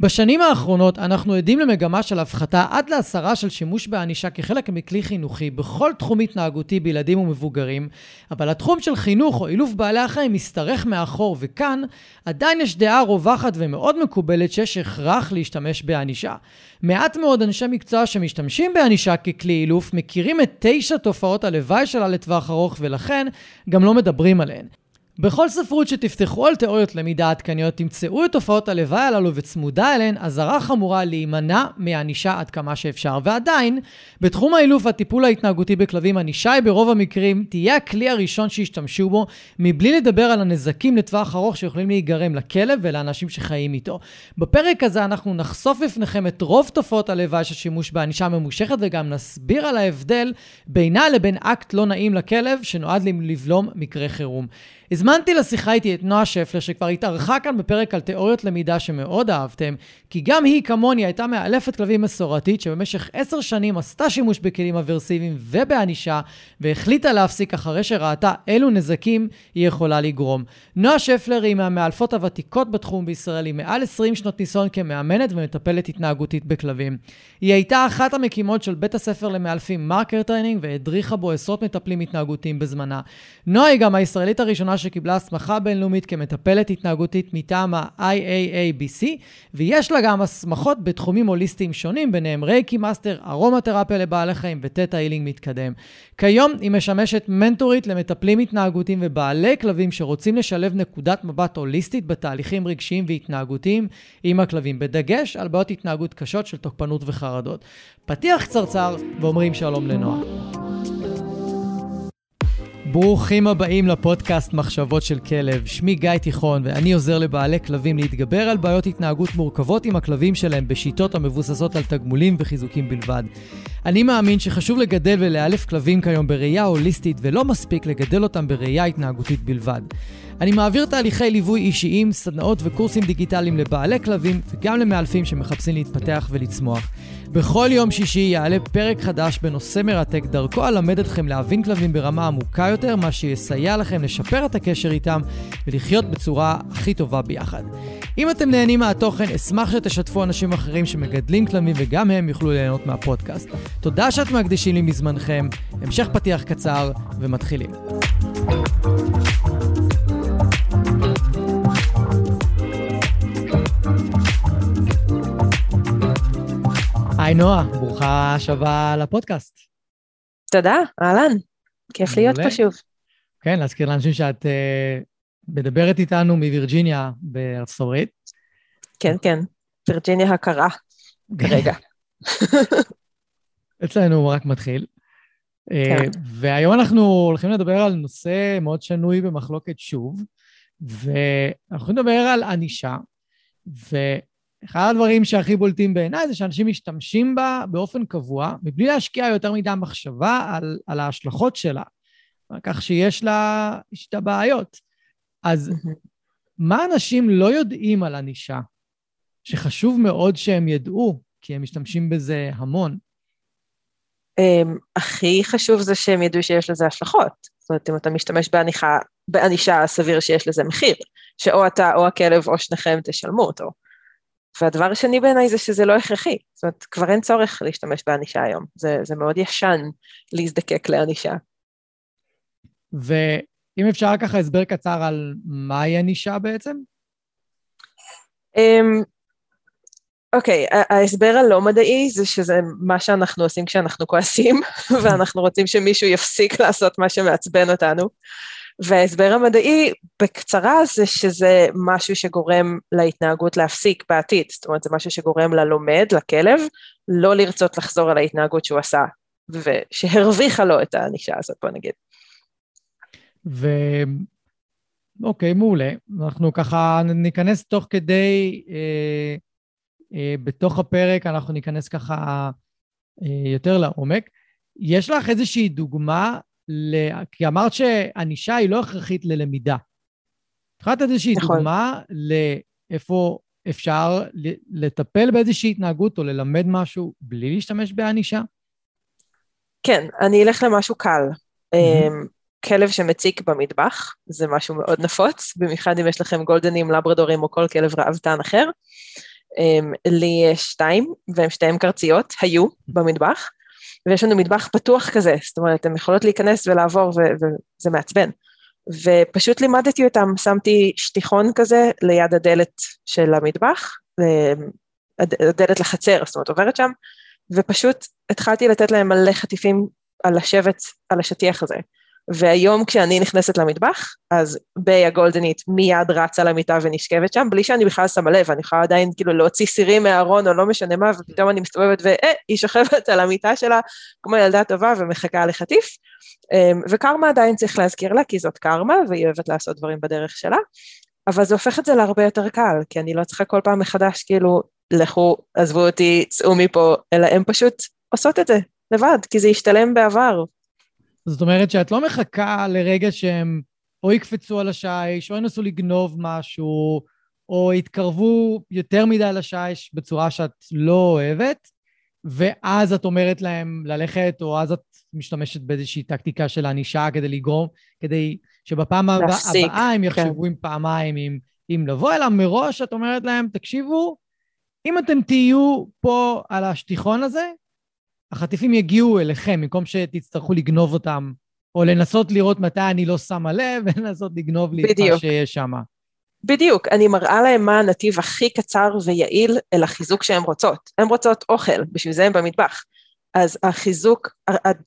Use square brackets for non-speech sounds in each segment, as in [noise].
בשנים האחרונות אנחנו עדים למגמה של הפחתה עד להסרה של שימוש בענישה כחלק מכלי חינוכי בכל תחום התנהגותי בילדים ומבוגרים, אבל התחום של חינוך או אילוף בעלי החיים משתרך מאחור, וכאן עדיין יש דעה רווחת ומאוד מקובלת שיש הכרח להשתמש בענישה. מעט מאוד אנשי מקצוע שמשתמשים בענישה ככלי אילוף מכירים את תשע תופעות הלוואי שלה לטווח ארוך ולכן גם לא מדברים עליהן. בכל ספרות שתפתחו על תיאוריות למידה עדכניות, תמצאו את תופעות הלוואי הללו וצמודה אליהן אזהרה חמורה להימנע מענישה עד כמה שאפשר. ועדיין, בתחום האילוף והטיפול ההתנהגותי בכלבים, ענישה היא ברוב המקרים תהיה הכלי הראשון שישתמשו בו, מבלי לדבר על הנזקים לטווח ארוך שיכולים להיגרם לכלב ולאנשים שחיים איתו. בפרק הזה אנחנו נחשוף בפניכם את רוב תופעות הלוואי של שימוש בענישה ממושכת וגם נסביר על ההבדל בינה לבין אקט לא נעים לכלב שנועד לבלום מקרה חירום. הזמנתי לשיחה איתי את נועה שפלר, שכבר התארחה כאן בפרק על תיאוריות למידה שמאוד אהבתם, כי גם היא, כמוני, הייתה מאלפת כלבים מסורתית, שבמשך עשר שנים עשתה שימוש בכלים אברסיביים ובענישה, והחליטה להפסיק אחרי שראתה אילו נזקים היא יכולה לגרום. נועה שפלר היא מהמאלפות הוותיקות בתחום בישראל, היא מעל 20 שנות ניסיון כמאמנת ומטפלת התנהגותית בכלבים. היא הייתה אחת המקימות של בית הספר למאלפים marker training, והדריכה בו עשרות מטפלים התנהגותיים בזמנה. נועה היא גם הישראלית הראשונה שקיבלה הסמכה בינלאומית כמטפלת התנהגותית מטעם ה-IAABC, ויש לה גם הסמכות בתחומים הוליסטיים שונים, ביניהם רייקי master, ארומתרפיה לבעלי חיים ו theta healing מתקדם. כיום היא משמשת מנטורית למטפלים התנהגותיים ובעלי כלבים שרוצים לשלב נקודת מבט הוליסטית בתהליכים רגשיים והתנהגותיים עם הכלבים, בדגש על בעיות התנהגות קשות של תוקפנות וחרדות. פתיח קצרצר ואומרים שלום לנועה. ברוכים הבאים לפודקאסט מחשבות של כלב. שמי גיא תיכון, ואני עוזר לבעלי כלבים להתגבר על בעיות התנהגות מורכבות עם הכלבים שלהם בשיטות המבוססות על תגמולים וחיזוקים בלבד. אני מאמין שחשוב לגדל ולאלף כלבים כיום בראייה הוליסטית, ולא מספיק לגדל אותם בראייה התנהגותית בלבד. אני מעביר תהליכי ליווי אישיים, סדנאות וקורסים דיגיטליים לבעלי כלבים וגם למאלפים שמחפשים להתפתח ולצמוח. בכל יום שישי יעלה פרק חדש בנושא מרתק, דרכו אלמד אתכם להבין כלבים ברמה עמוקה יותר, מה שיסייע לכם לשפר את הקשר איתם ולחיות בצורה הכי טובה ביחד. אם אתם נהנים מהתוכן, אשמח שתשתפו אנשים אחרים שמגדלים כלבים וגם הם יוכלו ליהנות מהפודקאסט. תודה שאתם מקדישים לי מזמנכם, המשך פתיח קצר ומתחילים. נועה, ברוכה השבה לפודקאסט. תודה, אהלן, כיף להיות פה שוב. כן, להזכיר לאנשים שאת uh, מדברת איתנו מווירג'יניה בארצות הברית. כן, כן, וירג'יניה הקרה כרגע. [laughs] אצלנו רק מתחיל. אה, כן. והיום אנחנו הולכים לדבר על נושא מאוד שנוי במחלוקת שוב, ואנחנו הולכים לדבר על ענישה, ו... אחד הדברים שהכי בולטים בעיניי זה שאנשים משתמשים בה באופן קבוע, מבלי להשקיע יותר מדי מחשבה על, על ההשלכות שלה, כך שיש לה, יש לה בעיות. אז מה אנשים לא יודעים על ענישה, שחשוב מאוד שהם ידעו, כי הם משתמשים בזה המון? Um, הכי חשוב זה שהם ידעו שיש לזה השלכות. זאת אומרת, אם אתה משתמש בענישה, בענישה סביר שיש לזה מחיר, שאו אתה או הכלב או שניכם תשלמו אותו. והדבר השני בעיניי זה שזה לא הכרחי, זאת אומרת, כבר אין צורך להשתמש בענישה היום, זה, זה מאוד ישן להזדקק לענישה. ואם אפשר ככה הסבר קצר על מהי ענישה בעצם? Um, אוקיי, okay, ההסבר הלא מדעי זה שזה מה שאנחנו עושים כשאנחנו כועסים, [laughs] ואנחנו רוצים שמישהו יפסיק לעשות מה שמעצבן אותנו. וההסבר המדעי בקצרה זה שזה משהו שגורם להתנהגות להפסיק בעתיד, זאת אומרת זה משהו שגורם ללומד, לכלב, לא לרצות לחזור על ההתנהגות שהוא עשה, ושהרוויחה לו את הענישה הזאת, בוא נגיד. ו... אוקיי, מעולה. אנחנו ככה ניכנס תוך כדי, אה, אה, בתוך הפרק אנחנו ניכנס ככה אה, יותר לעומק. יש לך איזושהי דוגמה ל... כי אמרת שענישה היא לא הכרחית ללמידה. לתת איזושהי נכון. דוגמה לאיפה אפשר לטפל באיזושהי התנהגות או ללמד משהו בלי להשתמש בענישה? כן, אני אלך למשהו קל. Mm-hmm. כלב שמציק במטבח, זה משהו מאוד נפוץ, במיוחד אם יש לכם גולדנים, לברדורים או כל כלב ראוותן אחר. אמ, לי יש שתיים, והן שתיהן קרציות, היו במטבח, ויש לנו מטבח פתוח כזה, זאת אומרת, הן יכולות להיכנס ולעבור וזה מעצבן. ופשוט לימדתי אותם, שמתי שטיחון כזה ליד הדלת של המטבח, הדלת לחצר, זאת אומרת עוברת שם, ופשוט התחלתי לתת להם מלא חטיפים על לשבת על השטיח הזה. והיום כשאני נכנסת למטבח, אז ביי הגולדנית מיד רצה למיטה ונשכבת שם, בלי שאני בכלל שמה לב, אני יכולה עדיין כאילו להוציא סירים מהארון או לא משנה מה, ופתאום אני מסתובבת ואה, היא שוכבת על המיטה שלה כמו ילדה טובה ומחכה לחטיף. אמ, וקרמה עדיין צריך להזכיר לה, כי זאת קרמה, והיא אוהבת לעשות דברים בדרך שלה, אבל זה הופך את זה להרבה יותר קל, כי אני לא צריכה כל פעם מחדש כאילו, לכו, עזבו אותי, צאו מפה, אלא הן פשוט עושות את זה לבד, כי זה השתלם בעבר, זאת אומרת שאת לא מחכה לרגע שהם או יקפצו על השיש, או ינסו לגנוב משהו, או יתקרבו יותר מדי לשיש בצורה שאת לא אוהבת, ואז את אומרת להם ללכת, או אז את משתמשת באיזושהי טקטיקה של ענישה כדי לגרום, כדי שבפעם הבאה הם כן. יחשבו כן. עם פעמיים אם, אם לבוא אליו מראש, את אומרת להם, תקשיבו, אם אתם תהיו פה על השטיחון הזה, החטיפים יגיעו אליכם, במקום שתצטרכו לגנוב אותם, או לנסות לראות מתי אני לא שמה לב, [laughs] ולנסות לגנוב לי בדיוק. את מה שיש שם. בדיוק, אני מראה להם מה הנתיב הכי קצר ויעיל אל החיזוק שהן רוצות. הן רוצות אוכל, בשביל זה הן במטבח. אז החיזוק,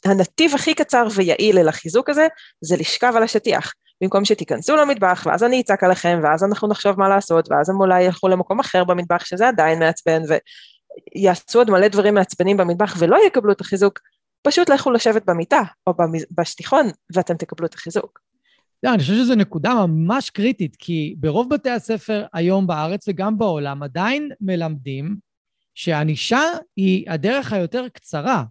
הנתיב הכי קצר ויעיל אל החיזוק הזה, זה לשכב על השטיח. במקום שתיכנסו למטבח, ואז אני אצעק עליכם, ואז אנחנו נחשוב מה לעשות, ואז הם אולי ילכו למקום אחר במטבח, שזה עדיין מעצבן, יעשו עוד מלא דברים מעצבנים במטבח ולא יקבלו את החיזוק, פשוט לכו לשבת במיטה או בשטיחון ואתם תקבלו את החיזוק. לא, אני חושב שזו נקודה ממש קריטית, כי ברוב בתי הספר היום בארץ וגם בעולם עדיין מלמדים שענישה היא הדרך היותר קצרה.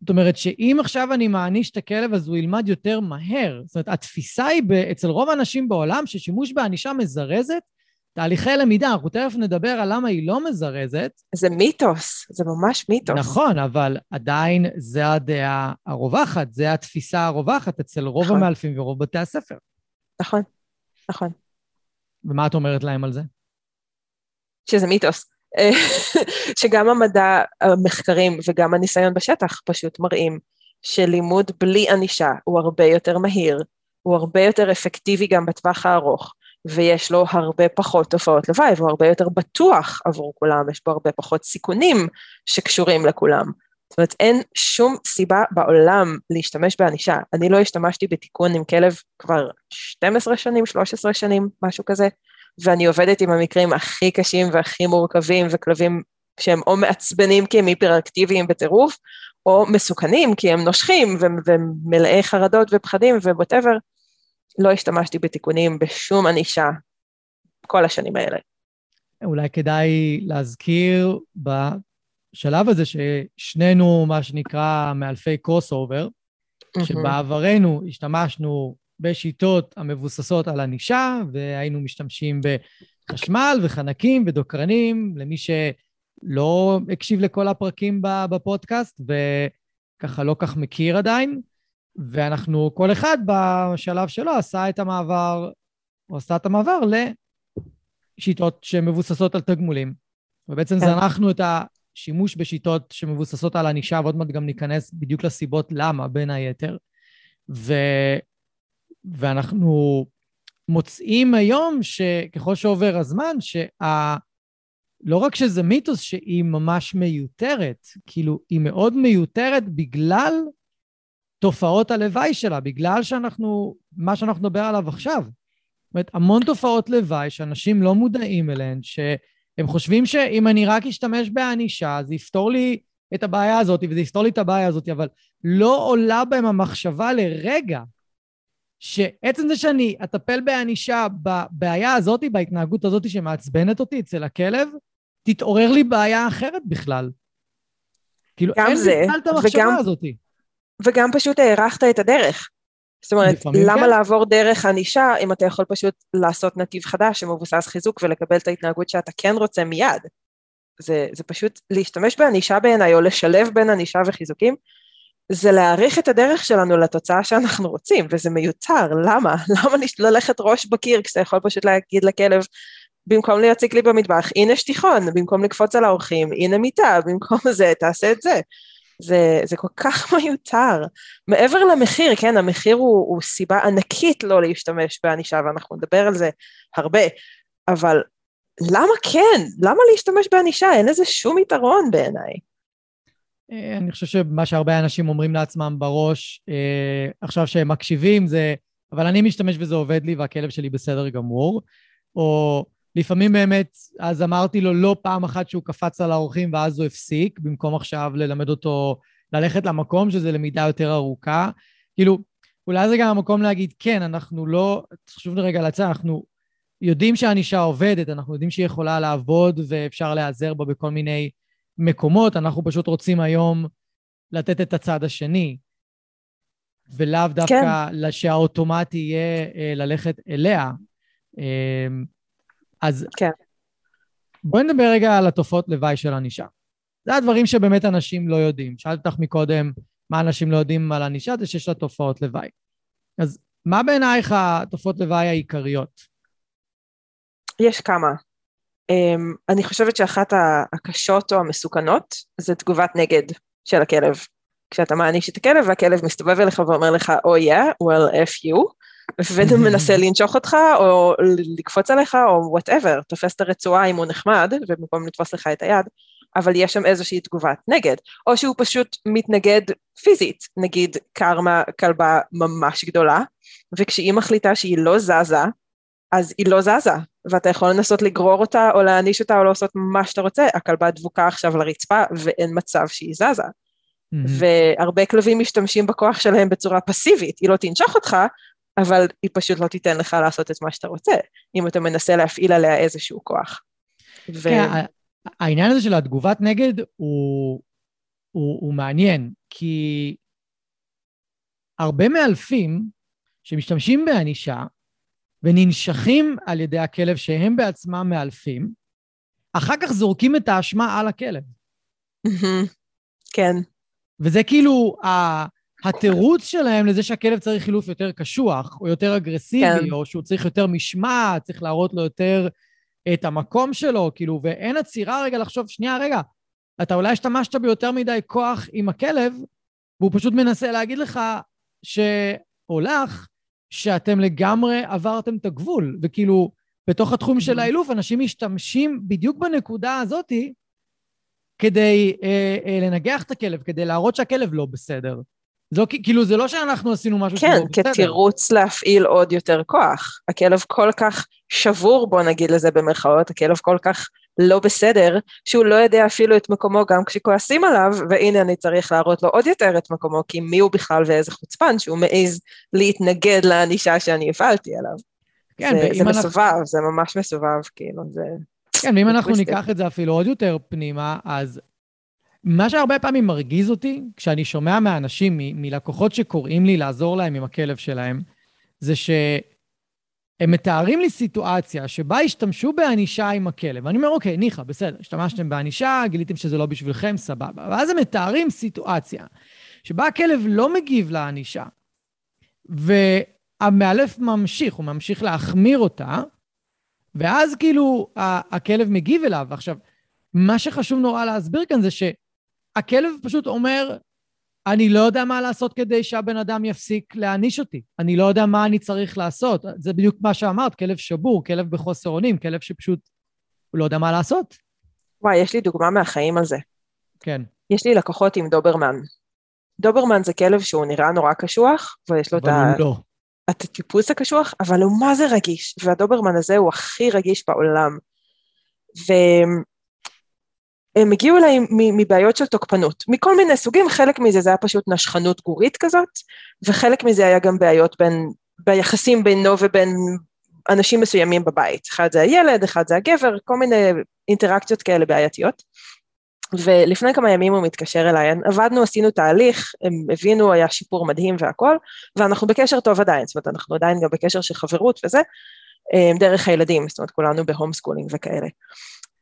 זאת אומרת שאם עכשיו אני מעניש את הכלב אז הוא ילמד יותר מהר. זאת אומרת, התפיסה היא אצל רוב האנשים בעולם ששימוש בענישה מזרזת תהליכי למידה, אנחנו תכף נדבר על למה היא לא מזרזת. זה מיתוס, זה ממש מיתוס. נכון, אבל עדיין זה הדעה הרווחת, זה התפיסה הרווחת אצל רוב נכון. המאלפים ורוב בתי הספר. נכון, נכון. ומה את אומרת להם על זה? שזה מיתוס. [laughs] שגם המדע, המחקרים וגם הניסיון בשטח פשוט מראים שלימוד בלי ענישה הוא הרבה יותר מהיר, הוא הרבה יותר אפקטיבי גם בטווח הארוך. ויש לו הרבה פחות תופעות לוואי, והוא הרבה יותר בטוח עבור כולם, יש בו הרבה פחות סיכונים שקשורים לכולם. זאת אומרת, אין שום סיבה בעולם להשתמש בענישה. אני לא השתמשתי בתיקון עם כלב כבר 12 שנים, 13 שנים, משהו כזה, ואני עובדת עם המקרים הכי קשים והכי מורכבים, וכלבים שהם או מעצבנים כי הם היפראקטיביים בטירוף, או מסוכנים כי הם נושכים ומלאי חרדות ופחדים ו whatever. לא השתמשתי בתיקונים בשום ענישה כל השנים האלה. אולי כדאי להזכיר בשלב הזה ששנינו, מה שנקרא, מאלפי crossover, שבעברנו השתמשנו בשיטות המבוססות על ענישה, והיינו משתמשים בחשמל וחנקים ודוקרנים, למי שלא הקשיב לכל הפרקים בפודקאסט וככה לא כך מכיר עדיין. ואנחנו, כל אחד בשלב שלו עשה את המעבר, או עשה את המעבר לשיטות שמבוססות על תגמולים. ובעצם כן. זנחנו את השימוש בשיטות שמבוססות על ענישה, ועוד מעט גם ניכנס בדיוק לסיבות למה, בין היתר. ו... ואנחנו מוצאים היום שככל שעובר הזמן, שה... לא רק שזה מיתוס שהיא ממש מיותרת, כאילו, היא מאוד מיותרת בגלל תופעות הלוואי שלה, בגלל שאנחנו, מה שאנחנו נדבר עליו עכשיו. זאת אומרת, המון תופעות לוואי שאנשים לא מודעים אליהן, שהם חושבים שאם אני רק אשתמש בענישה, זה יפתור לי את הבעיה הזאת, וזה יפתור לי את הבעיה הזאת, אבל לא עולה בהם המחשבה לרגע שעצם זה שאני אטפל בענישה בבעיה הזאת, בהתנהגות הזאת שמעצבנת אותי אצל הכלב, תתעורר לי בעיה אחרת בכלל. כאילו, אין לי בכלל את המחשבה וגם... הזאת. וגם פשוט הארכת את הדרך. זאת אומרת, למה כן. לעבור דרך ענישה אם אתה יכול פשוט לעשות נתיב חדש שמבוסס חיזוק ולקבל את ההתנהגות שאתה כן רוצה מיד. זה, זה פשוט להשתמש בענישה בעיניי או לשלב בין ענישה וחיזוקים, זה להעריך את הדרך שלנו לתוצאה שאנחנו רוצים, וזה מיותר, למה? [laughs] למה ללכת ראש בקיר כשאתה יכול פשוט להגיד לכלב, במקום להציק לי במטבח, הנה שטיחון, במקום לקפוץ על האורחים, הנה מיטה, במקום זה, תעשה את זה. זה, זה כל כך [laughs] מיותר. מעבר למחיר, כן, המחיר הוא, הוא סיבה ענקית לא להשתמש בענישה, ואנחנו נדבר על זה הרבה, אבל למה כן? למה להשתמש בענישה? אין לזה שום יתרון בעיניי. אה, אני חושב שמה שהרבה אנשים אומרים לעצמם בראש, אה, עכשיו שהם מקשיבים, זה, אבל אני משתמש וזה עובד לי והכלב שלי בסדר גמור. או לפעמים באמת, אז אמרתי לו לא פעם אחת שהוא קפץ על האורחים ואז הוא הפסיק, במקום עכשיו ללמד אותו ללכת למקום, שזה למידה יותר ארוכה. כאילו, אולי זה גם המקום להגיד, כן, אנחנו לא, חשוב לי רגע לצאת, אנחנו יודעים שהענישה עובדת, אנחנו יודעים שהיא יכולה לעבוד ואפשר להיעזר בה בכל מיני מקומות, אנחנו פשוט רוצים היום לתת את הצד השני, ולאו דווקא כן. שהאוטומטי יהיה אה, ללכת אליה. אז כן. בואי נדבר רגע על התופעות לוואי של ענישה. זה הדברים שבאמת אנשים לא יודעים. שאלתי אותך מקודם מה אנשים לא יודעים על ענישה, זה שיש לה תופעות לוואי. אז מה בעינייך התופעות לוואי העיקריות? יש כמה. Um, אני חושבת שאחת הקשות או המסוכנות זה תגובת נגד של הכלב. כשאתה מעניש את הכלב והכלב מסתובב אליך ואומר לך, oh yeah, well, F you, ומנסה לנשוך אותך או לקפוץ עליך או וואטאבר, תופס את הרצועה אם הוא נחמד ובמקום לתפוס לך את היד, אבל יש שם איזושהי תגובת נגד, או שהוא פשוט מתנגד פיזית, נגיד קרמה כלבה ממש גדולה, וכשהיא מחליטה שהיא לא זזה, אז היא לא זזה, ואתה יכול לנסות לגרור אותה או להעניש אותה או לעשות מה שאתה רוצה, הכלבה דבוקה עכשיו לרצפה ואין מצב שהיא זזה. Mm-hmm. והרבה כלבים משתמשים בכוח שלהם בצורה פסיבית, היא לא תנשוך אותך, אבל היא פשוט לא תיתן לך לעשות את מה שאתה רוצה, אם אתה מנסה להפעיל עליה איזשהו כוח. ו... כן, העניין הזה של התגובת נגד הוא, הוא, הוא מעניין, כי הרבה מאלפים שמשתמשים בענישה וננשכים על ידי הכלב שהם בעצמם מאלפים, אחר כך זורקים את האשמה על הכלב. כן. וזה כאילו התירוץ שלהם לזה שהכלב צריך חילוף יותר קשוח, או יותר אגרסיבי, כן. או שהוא צריך יותר משמעת, צריך להראות לו יותר את המקום שלו, כאילו, ואין עצירה רגע לחשוב, שנייה, רגע, אתה אולי השתמשת ביותר מדי כוח עם הכלב, והוא פשוט מנסה להגיד לך ש... או לך, שאתם לגמרי עברתם את הגבול, וכאילו, בתוך התחום של mm-hmm. האילוף, אנשים משתמשים בדיוק בנקודה הזאתי כדי אה, אה, לנגח את הכלב, כדי להראות שהכלב לא בסדר. לא, כאילו, זה לא שאנחנו עשינו משהו כן, שהוא בסדר. כן, כתירוץ להפעיל עוד יותר כוח. הכלב כל כך שבור, בוא נגיד לזה במרכאות, הכלב כל כך לא בסדר, שהוא לא יודע אפילו את מקומו גם כשכועסים עליו, והנה אני צריך להראות לו עוד יותר את מקומו, כי מי הוא בכלל ואיזה חוצפן שהוא מעז להתנגד לענישה שאני הפעלתי עליו. כן, זה, זה אנחנו... מסובב, זה ממש מסובב, כאילו, זה... כן, ואם אנחנו ניקח את זה אפילו עוד יותר פנימה, אז מה שהרבה פעמים מרגיז אותי, כשאני שומע מאנשים, מ- מלקוחות שקוראים לי לעזור להם עם הכלב שלהם, זה שהם מתארים לי סיטואציה שבה השתמשו בענישה עם הכלב. ואני אומר, אוקיי, ניחא, בסדר, השתמשתם בענישה, גיליתם שזה לא בשבילכם, סבבה. ואז הם מתארים סיטואציה שבה הכלב לא מגיב לענישה, והמאלף ממשיך, הוא ממשיך להחמיר אותה, ואז כאילו הכלב מגיב אליו. עכשיו, מה שחשוב נורא להסביר כאן זה ש... הכלב פשוט אומר, אני לא יודע מה לעשות כדי שהבן אדם יפסיק להעניש אותי. אני לא יודע מה אני צריך לעשות. זה בדיוק מה שאמרת, כלב שבור, כלב בחוסר אונים, כלב שפשוט, הוא לא יודע מה לעשות. וואי, יש לי דוגמה מהחיים על זה. כן. יש לי לקוחות עם דוברמן. דוברמן זה כלב שהוא נראה נורא קשוח, ויש לו את ה... לא. את הטיפוס הקשוח, אבל הוא מה זה רגיש, והדוברמן הזה הוא הכי רגיש בעולם. ו... הם הגיעו אליי מבעיות של תוקפנות, מכל מיני סוגים, חלק מזה זה היה פשוט נשכנות גורית כזאת, וחלק מזה היה גם בעיות בין, ביחסים בינו ובין אנשים מסוימים בבית, אחד זה הילד, אחד זה הגבר, כל מיני אינטראקציות כאלה בעייתיות. ולפני כמה ימים הוא מתקשר אליי, עבדנו, עשינו תהליך, הם הבינו, היה שיפור מדהים והכל, ואנחנו בקשר טוב עדיין, זאת אומרת, אנחנו עדיין גם בקשר של חברות וזה, אה, דרך הילדים, זאת אומרת, כולנו ב homeschooling וכאלה.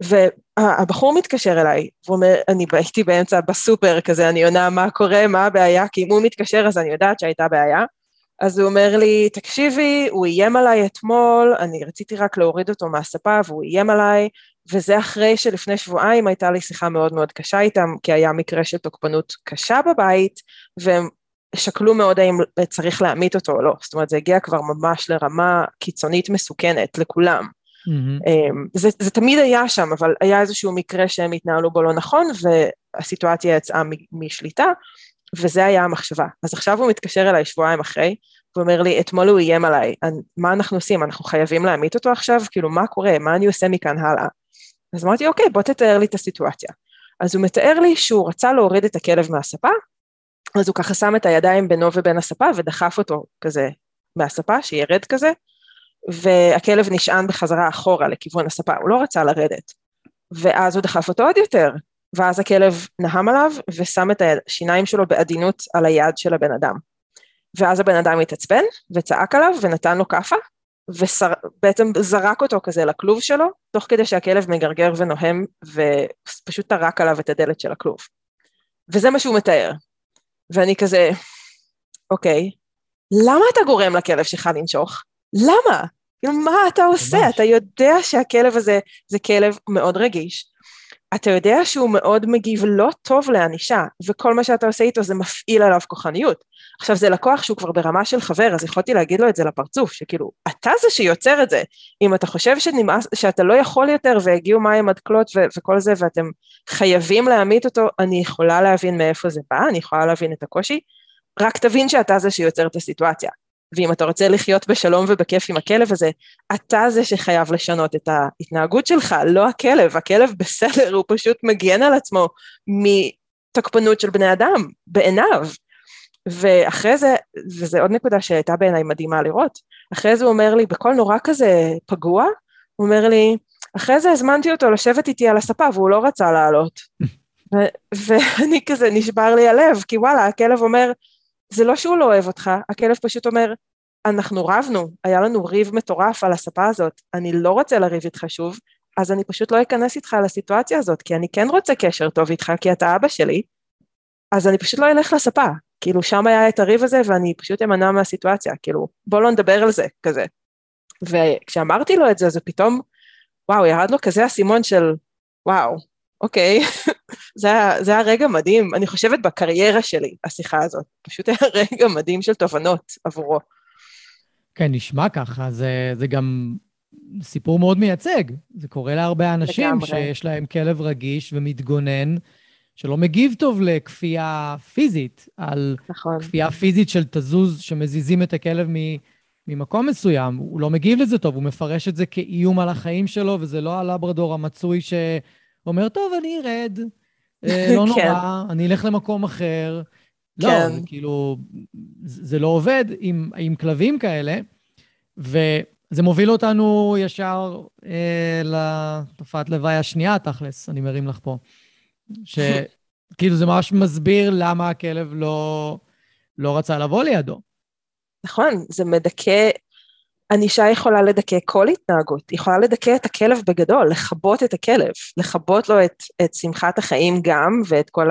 והבחור מתקשר אליי, והוא אומר, אני הייתי באמצע בסופר כזה, אני עונה מה קורה, מה הבעיה, כי אם הוא מתקשר אז אני יודעת שהייתה בעיה, אז הוא אומר לי, תקשיבי, הוא איים עליי אתמול, אני רציתי רק להוריד אותו מהספה והוא איים עליי, וזה אחרי שלפני שבועיים הייתה לי שיחה מאוד מאוד קשה איתם, כי היה מקרה של תוקפנות קשה בבית, והם שקלו מאוד האם צריך להמית אותו או לא, זאת אומרת זה הגיע כבר ממש לרמה קיצונית מסוכנת לכולם. Mm-hmm. זה, זה תמיד היה שם, אבל היה איזשהו מקרה שהם התנהלו בו לא נכון, והסיטואציה יצאה משליטה, וזה היה המחשבה. אז עכשיו הוא מתקשר אליי שבועיים אחרי, הוא אומר לי, אתמול הוא איים עליי, מה אנחנו עושים? אנחנו חייבים להמית אותו עכשיו? כאילו, מה קורה? מה אני עושה מכאן הלאה? אז אמרתי, אוקיי, בוא תתאר לי את הסיטואציה. אז הוא מתאר לי שהוא רצה להוריד את הכלב מהספה, אז הוא ככה שם את הידיים בינו ובין הספה ודחף אותו כזה מהספה, שירד כזה, והכלב נשען בחזרה אחורה לכיוון הספה, הוא לא רצה לרדת. ואז הוא דחף אותו עוד יותר, ואז הכלב נהם עליו ושם את השיניים שלו בעדינות על היד של הבן אדם. ואז הבן אדם התעצבן וצעק עליו ונתן לו כאפה, ובעצם זרק אותו כזה לכלוב שלו, תוך כדי שהכלב מגרגר ונוהם ופשוט טרק עליו את הדלת של הכלוב. וזה מה שהוא מתאר. ואני כזה, אוקיי, למה אתה גורם לכלב שלך לנשוך? למה? כאילו, מה אתה עושה? ממש. אתה יודע שהכלב הזה זה כלב מאוד רגיש. אתה יודע שהוא מאוד מגיב לא טוב לענישה, וכל מה שאתה עושה איתו זה מפעיל עליו כוחניות. עכשיו זה לקוח שהוא כבר ברמה של חבר, אז יכולתי להגיד לו את זה לפרצוף, שכאילו, אתה זה שיוצר את זה. אם אתה חושב שנמאס, שאתה לא יכול יותר והגיעו מים עד כלות ו- וכל זה, ואתם חייבים להמית אותו, אני יכולה להבין מאיפה זה בא, אני יכולה להבין את הקושי, רק תבין שאתה זה שיוצר את הסיטואציה. ואם אתה רוצה לחיות בשלום ובכיף עם הכלב הזה, אתה זה שחייב לשנות את ההתנהגות שלך, לא הכלב, הכלב בסדר, הוא פשוט מגן על עצמו מתוקפנות של בני אדם, בעיניו. ואחרי זה, וזו עוד נקודה שהייתה בעיניי מדהימה לראות, אחרי זה הוא אומר לי, בקול נורא כזה פגוע, הוא אומר לי, אחרי זה הזמנתי אותו לשבת איתי על הספה והוא לא רצה לעלות. [laughs] ואני כזה, נשבר לי הלב, כי וואלה, הכלב אומר, זה לא שהוא לא אוהב אותך, הכלב פשוט אומר, אנחנו רבנו, היה לנו ריב מטורף על הספה הזאת, אני לא רוצה לריב איתך שוב, אז אני פשוט לא אכנס איתך לסיטואציה הזאת, כי אני כן רוצה קשר טוב איתך, כי אתה אבא שלי, אז אני פשוט לא אלך לספה. כאילו, שם היה את הריב הזה, ואני פשוט אמנע מהסיטואציה, כאילו, בוא לא נדבר על זה, כזה. וכשאמרתי לו את זה, זה פתאום, וואו, ירד לו כזה אסימון של, וואו, אוקיי, [laughs] זה, זה היה רגע מדהים, אני חושבת בקריירה שלי, השיחה הזאת. פשוט היה רגע מדהים של תובנות עבורו. כן, נשמע ככה, זה, זה גם סיפור מאוד מייצג. זה קורה להרבה אנשים לגמרי. שיש להם כלב רגיש ומתגונן, שלא מגיב טוב לכפייה פיזית, על נכון. כפייה פיזית של תזוז, שמזיזים את הכלב מ... ממקום מסוים, הוא לא מגיב לזה טוב, הוא מפרש את זה כאיום על החיים שלו, וזה לא הלברדור המצוי ש... אומר, טוב, אני ארד, אה, [laughs] לא נורא, כן. אני אלך למקום אחר. לא, כן. זה כאילו, זה לא עובד עם, עם כלבים כאלה, וזה מוביל אותנו ישר אה, לתופעת לוואי השנייה, תכלס, אני מרים לך פה. שכאילו [laughs] זה ממש מסביר למה הכלב לא, לא רצה לבוא לידו. נכון, זה מדכא ענישה יכולה לדכא כל התנהגות, היא יכולה לדכא את הכלב בגדול, לכבות את הכלב, לכבות לו את, את שמחת החיים גם, ואת כל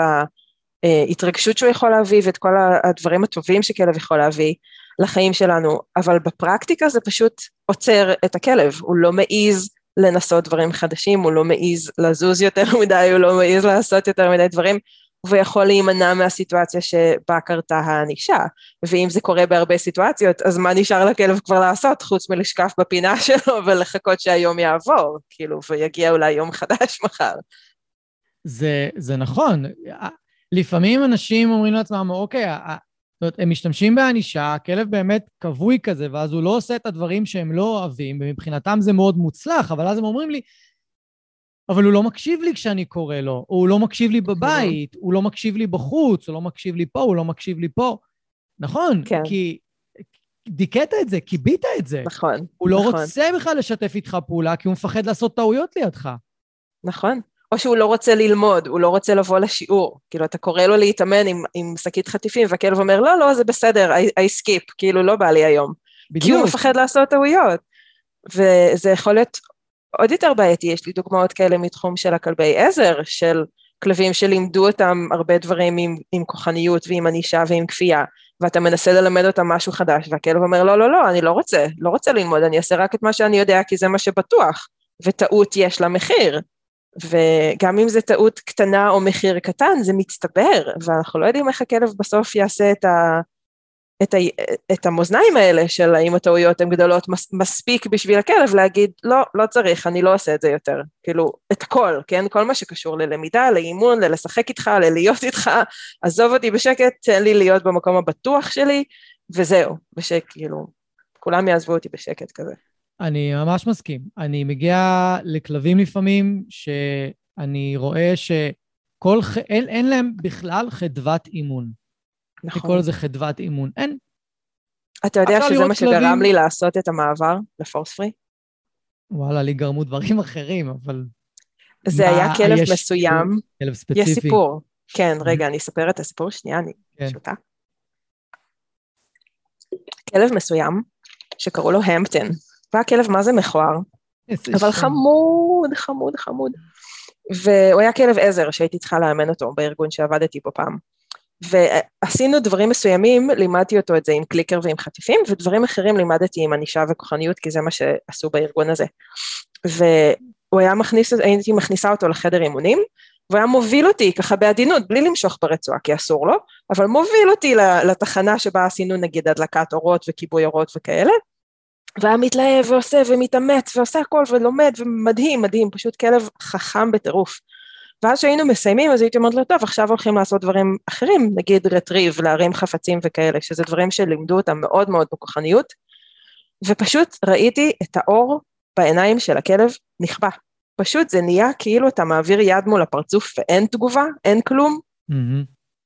ההתרגשות שהוא יכול להביא, ואת כל הדברים הטובים שכלב יכול להביא לחיים שלנו, אבל בפרקטיקה זה פשוט עוצר את הכלב, הוא לא מעז לנסות דברים חדשים, הוא לא מעז לזוז יותר מדי, הוא לא מעז לעשות יותר מדי דברים, ויכול להימנע מהסיטואציה שבה קרתה הענישה. ואם זה קורה בהרבה סיטואציות, אז מה נשאר לכלב כבר לעשות חוץ מלשקף בפינה [laughs] שלו ולחכות שהיום יעבור, כאילו, ויגיע אולי יום חדש [laughs] מחר. זה, זה נכון. לפעמים אנשים אומרים לעצמם, אוקיי, זאת אומרת, הם משתמשים בענישה, הכלב באמת כבוי כזה, ואז הוא לא עושה את הדברים שהם לא אוהבים, ומבחינתם זה מאוד מוצלח, אבל אז הם אומרים לי, אבל הוא לא מקשיב לי כשאני קורא לו, או הוא לא מקשיב לי בבית, הוא לא מקשיב לי בחוץ, הוא לא מקשיב לי פה, הוא לא מקשיב לי פה. נכון, כן. כי דיכאת את זה, כיבית את זה. נכון, הוא לא נכון. רוצה בכלל לשתף איתך פעולה, כי הוא מפחד לעשות טעויות לידך. נכון. או שהוא לא רוצה ללמוד, הוא לא רוצה לבוא לשיעור. כאילו, אתה קורא לו להתאמן עם, עם שקית חטיפים, והכלב אומר, לא, לא, זה בסדר, I, I skip, כאילו, לא בא לי היום. בדיוק. כי הוא מפחד לעשות טעויות. וזה יכול להיות עוד יותר בעייתי, יש לי דוגמאות כאלה מתחום של הכלבי עזר, של כלבים שלימדו אותם הרבה דברים עם, עם כוחניות ועם ענישה ועם כפייה, ואתה מנסה ללמד אותם משהו חדש, והכלב אומר, לא, לא, לא, אני לא רוצה, לא רוצה ללמוד, אני אעשה רק את מה שאני יודע, כי זה מה שבטוח, וטעות יש לה מחיר. וגם אם זו טעות קטנה או מחיר קטן, זה מצטבר, ואנחנו לא יודעים איך הכלב בסוף יעשה את, ה, את, ה, את המאזניים האלה של האם הטעויות הן גדולות מס, מספיק בשביל הכלב להגיד, לא, לא צריך, אני לא עושה את זה יותר. כאילו, את הכל, כן? כל מה שקשור ללמידה, לאימון, ללשחק איתך, ללהיות איתך, עזוב אותי בשקט, תן לי להיות במקום הבטוח שלי, וזהו, בשקט, כאילו, כולם יעזבו אותי בשקט כזה. אני ממש מסכים. אני מגיע לכלבים לפעמים, שאני רואה שכל, אין, אין להם בכלל חדוות אימון. נכון. לקרוא לזה חדוות אימון. אין. אתה יודע שזה מה שגרם כלבים... לי לעשות את המעבר לפורס פרי? וואלה, לי גרמו דברים אחרים, אבל... זה היה כלב מסוים. כלב ספציפי. יש סיפור. כן, רגע, אני אספר את הסיפור שנייה, אני כן. פשוטה. כלב מסוים, שקראו לו המפטון, והיה כלב מה זה מכוער, אבל. חמוד, חמוד, חמוד. והוא היה כלב עזר שהייתי צריכה לאמן אותו בארגון שעבדתי בו פעם. ועשינו דברים מסוימים, לימדתי אותו את זה עם קליקר ועם חטיפים, ודברים אחרים לימדתי עם ענישה וכוחניות, כי זה מה שעשו בארגון הזה. והוא היה מכניס, הייתי מכניסה אותו לחדר אימונים, והוא היה מוביל אותי ככה בעדינות, בלי למשוך ברצועה, כי אסור לו, אבל מוביל אותי לתחנה שבה עשינו נגיד הדלקת אורות וכיבוי אורות וכאלה, והיה מתלהב ועושה ומתאמץ ועושה הכל ולומד ומדהים, מדהים, פשוט כלב חכם בטירוף. ואז כשהיינו מסיימים אז הייתי אומרת לו, טוב, עכשיו הולכים לעשות דברים אחרים, נגיד רטריב, להרים חפצים וכאלה, שזה דברים שלימדו אותם מאוד מאוד בכוחניות, ופשוט ראיתי את האור בעיניים של הכלב נכבה. פשוט זה נהיה כאילו אתה מעביר יד מול הפרצוף ואין תגובה, אין כלום. Mm-hmm.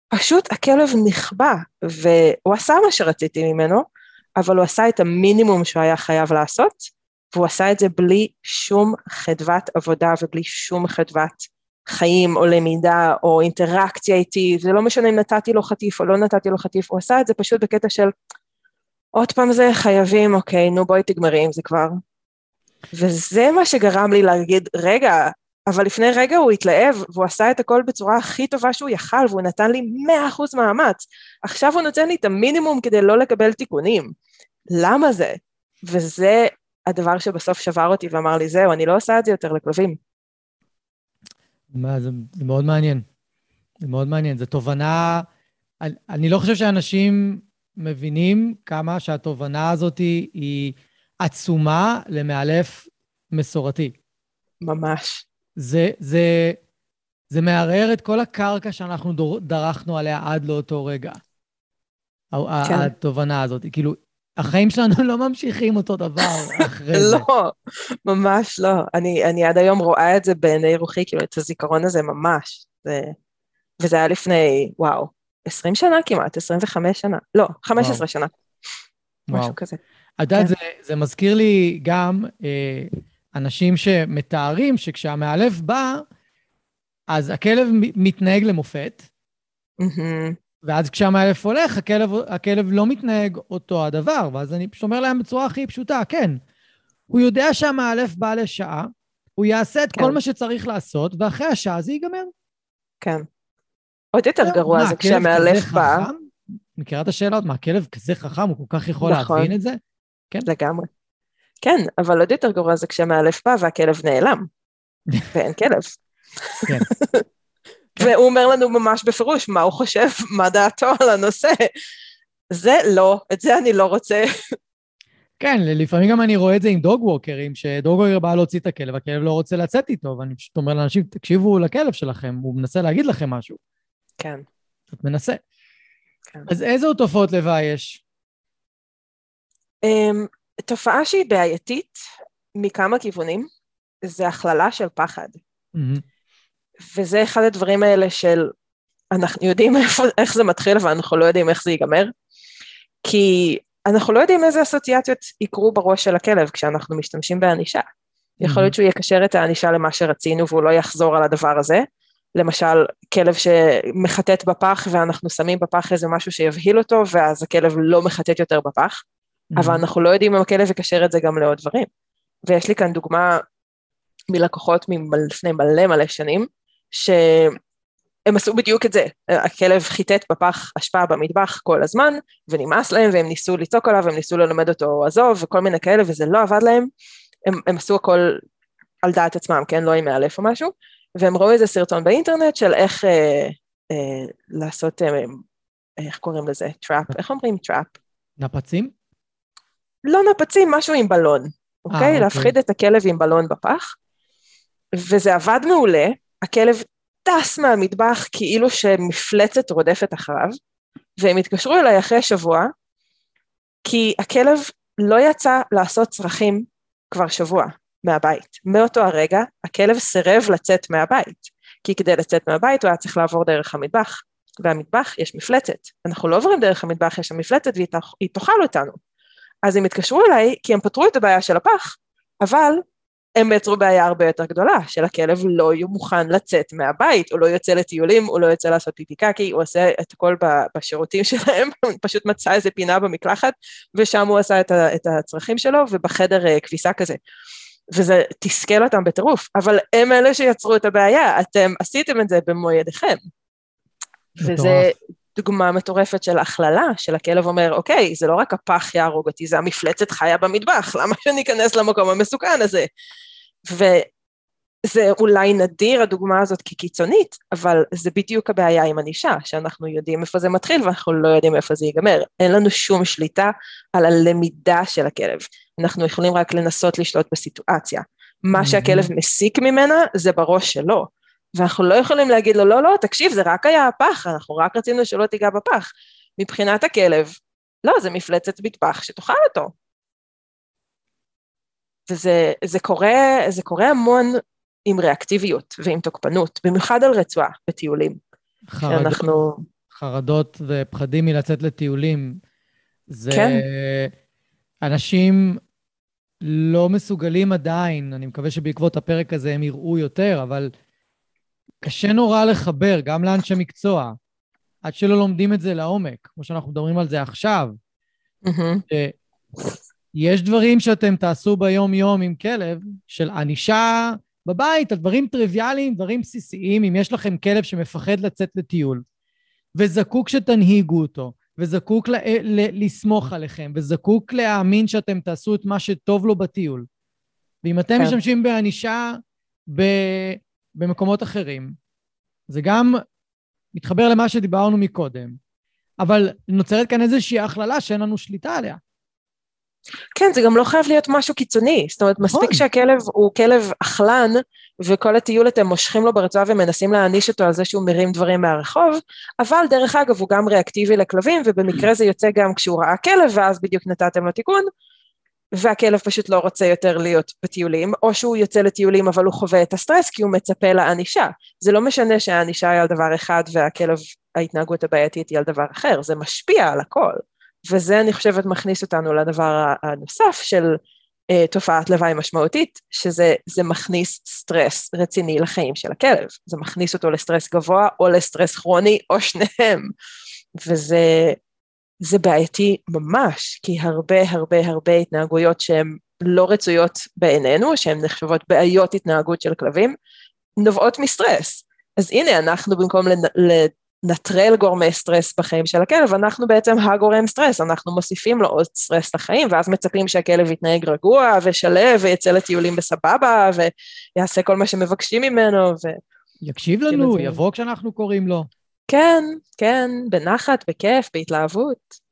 פשוט הכלב נכבה, והוא עשה מה שרציתי ממנו, אבל הוא עשה את המינימום שהוא היה חייב לעשות, והוא עשה את זה בלי שום חדוות עבודה ובלי שום חדוות חיים או למידה או אינטראקציה איתי, זה לא משנה אם נתתי לו חטיף או לא נתתי לו חטיף, הוא עשה את זה פשוט בקטע של עוד פעם זה חייבים, אוקיי, נו בואי תגמרי עם זה כבר. וזה מה שגרם לי להגיד, רגע, אבל לפני רגע הוא התלהב והוא עשה את הכל בצורה הכי טובה שהוא יכל והוא נתן לי מאה אחוז מאמץ. עכשיו הוא נותן לי את המינימום כדי לא לקבל תיקונים. למה זה? וזה הדבר שבסוף שבר אותי ואמר לי, זהו, אני לא עושה את זה יותר לכלבים. מה, זה, זה מאוד מעניין. זה מאוד מעניין. זו תובנה... אני, אני לא חושב שאנשים מבינים כמה שהתובנה הזאת היא עצומה למאלף מסורתי. ממש. זה, זה, זה מערער את כל הקרקע שאנחנו דרכנו עליה עד לאותו רגע. כן. התובנה הזאת. כאילו, החיים שלנו לא ממשיכים אותו דבר אחרי זה. לא, ממש לא. אני, אני עד היום רואה את זה בעיני רוחי, כאילו, את הזיכרון הזה ממש. זה, וזה היה לפני, וואו, 20 שנה כמעט, 25 שנה. לא, 15 וואו. שנה. וואו. משהו כזה. את יודעת, כן. זה, זה מזכיר לי גם אה, אנשים שמתארים שכשהמאלף בא, אז הכלב מתנהג למופת, mm-hmm. ואז כשהמאלף הולך, הכלב, הכלב לא מתנהג אותו הדבר, ואז אני פשוט אומר להם בצורה הכי פשוטה, כן, הוא יודע שהמאלף בא לשעה, הוא יעשה את כן. כל מה שצריך לעשות, ואחרי השעה זה ייגמר. כן. עוד יותר גרוע זה כשהמאלף בא... מכירה את השאלה עוד? מה, הכלב כזה חכם, הוא כל כך יכול נכון. להבין את זה? כן. לגמרי. כן, אבל עוד יותר גרוע זה כשהמאלף בא והכלב נעלם, [laughs] ואין כלב. כן. [laughs] והוא אומר לנו ממש בפירוש מה הוא חושב, מה דעתו על הנושא. זה לא, את זה אני לא רוצה. כן, לפעמים גם אני רואה את זה עם דוג ווקרים, שדוג ווקר בא להוציא את הכלב, הכלב לא רוצה לצאת איתו, ואני פשוט אומר לאנשים, תקשיבו לכלב שלכם, הוא מנסה להגיד לכם משהו. כן. את מנסה. כן. אז איזה תופעות לוואי יש? Um, תופעה שהיא בעייתית מכמה כיוונים, זה הכללה של פחד. Mm-hmm. וזה אחד הדברים האלה של אנחנו יודעים איפה, איך זה מתחיל ואנחנו לא יודעים איך זה ייגמר, כי אנחנו לא יודעים איזה אסוציאציות יקרו בראש של הכלב כשאנחנו משתמשים בענישה. יכול להיות שהוא יקשר את הענישה למה שרצינו והוא לא יחזור על הדבר הזה. למשל, כלב שמחטט בפח ואנחנו שמים בפח איזה משהו שיבהיל אותו ואז הכלב לא מחטט יותר בפח, mm-hmm. אבל אנחנו לא יודעים אם הכלב יקשר את זה גם לעוד דברים. ויש לי כאן דוגמה מלקוחות מלפני מלא מלא שנים, הם עשו בדיוק את זה, הכלב חיטט בפח אשפה במטבח כל הזמן, ונמאס להם, והם ניסו לצעוק עליו, והם ניסו ללמד אותו עזוב, וכל מיני כאלה, וזה לא עבד להם, הם, הם עשו הכל על דעת עצמם, כן, לא עם מאלף או משהו, והם ראו איזה סרטון באינטרנט של איך אה, אה, לעשות, אה, איך קוראים לזה? trap, איך אומרים trap? נפצים? לא נפצים, משהו עם בלון, אוקיי? אוקיי. להפחיד את הכלב עם בלון בפח, וזה עבד מעולה, הכלב טס מהמטבח כאילו שמפלצת רודפת אחריו, והם התקשרו אליי אחרי שבוע, כי הכלב לא יצא לעשות צרכים כבר שבוע מהבית. מאותו הרגע הכלב סירב לצאת מהבית, כי כדי לצאת מהבית הוא היה צריך לעבור דרך המטבח, והמטבח יש מפלצת. אנחנו לא עוברים דרך המטבח, יש שם מפלצת והיא תאכ- היא תאכל אותנו. אז הם התקשרו אליי כי הם פתרו את הבעיה של הפח, אבל הם יצרו בעיה הרבה יותר גדולה, של הכלב לא יהיה מוכן לצאת מהבית, הוא לא יוצא לטיולים, הוא לא יוצא לעשות פיפי קקי, הוא עושה את הכל בשירותים [laughs] שלהם, הוא פשוט מצא איזה פינה במקלחת, ושם הוא עשה את, ה- את הצרכים שלו, ובחדר אה, כביסה כזה. וזה תסכל אותם בטירוף, אבל הם אלה שיצרו את הבעיה, אתם עשיתם את זה במו ידיכם. וזה. דוגמה מטורפת של הכללה, של הכלב אומר, אוקיי, זה לא רק הפח יהרוג אותי, זה המפלצת חיה במטבח, למה שאני אכנס למקום המסוכן הזה? וזה אולי נדיר הדוגמה הזאת כקיצונית, אבל זה בדיוק הבעיה עם ענישה, שאנחנו יודעים איפה זה מתחיל ואנחנו לא יודעים איפה זה ייגמר. אין לנו שום שליטה על הלמידה של הכלב. אנחנו יכולים רק לנסות לשלוט בסיטואציה. מה שהכלב מסיק ממנה זה בראש שלו. ואנחנו לא יכולים להגיד לו, לא, לא, תקשיב, זה רק היה הפח, אנחנו רק רצינו שלא תיגע בפח. מבחינת הכלב, לא, זה מפלצת מטבח שתאכל אותו. וזה זה קורה, זה קורה המון עם ריאקטיביות ועם תוקפנות, במיוחד על רצועה בטיולים. חרדות, שאנחנו... חרדות ופחדים מלצאת לטיולים. זה... כן. אנשים לא מסוגלים עדיין, אני מקווה שבעקבות הפרק הזה הם יראו יותר, אבל קשה נורא לחבר, גם לאנשי מקצוע, עד שלא לומדים את זה לעומק, כמו שאנחנו מדברים על זה עכשיו. מהמם. יש דברים שאתם תעשו ביום-יום עם כלב, של ענישה בבית, על דברים טריוויאליים, דברים בסיסיים, אם יש לכם כלב שמפחד לצאת לטיול, וזקוק שתנהיגו אותו, וזקוק ל- ל- לסמוך עליכם, וזקוק להאמין שאתם תעשו את מה שטוב לו בטיול. ואם אתם כן. משתמשים בענישה ב- במקומות אחרים, זה גם מתחבר למה שדיברנו מקודם, אבל נוצרת כאן איזושהי הכללה שאין לנו שליטה עליה. כן, זה גם לא חייב להיות משהו קיצוני, זאת אומרת, מספיק נכון. שהכלב הוא כלב אכלן, וכל הטיול אתם מושכים לו ברצועה ומנסים להעניש אותו על זה שהוא מרים דברים מהרחוב, אבל דרך אגב הוא גם ריאקטיבי לכלבים, ובמקרה זה יוצא גם כשהוא ראה כלב, ואז בדיוק נתתם לו תיקון, והכלב פשוט לא רוצה יותר להיות בטיולים, או שהוא יוצא לטיולים אבל הוא חווה את הסטרס כי הוא מצפה לענישה. זה לא משנה שהענישה היא על דבר אחד והכלב, ההתנהגות הבעייתית היא על דבר אחר, זה משפיע על הכל. וזה אני חושבת מכניס אותנו לדבר הנוסף של uh, תופעת לוואי משמעותית, שזה זה מכניס סטרס רציני לחיים של הכלב. זה מכניס אותו לסטרס גבוה או לסטרס כרוני או שניהם. וזה זה בעייתי ממש, כי הרבה הרבה הרבה התנהגויות שהן לא רצויות בעינינו, שהן נחשבות בעיות התנהגות של כלבים, נובעות מסטרס. אז הנה, אנחנו במקום לנטרל גורמי סטרס בחיים של הכלב, אנחנו בעצם הגורם סטרס, אנחנו מוסיפים לו עוד סטרס לחיים, ואז מצפים שהכלב יתנהג רגוע ושלו ויצא לטיולים בסבבה, ויעשה כל מה שמבקשים ממנו, ו... יקשיב לנו, יבוא כשאנחנו קוראים לו. כן, כן, בנחת, בכיף, בהתלהבות.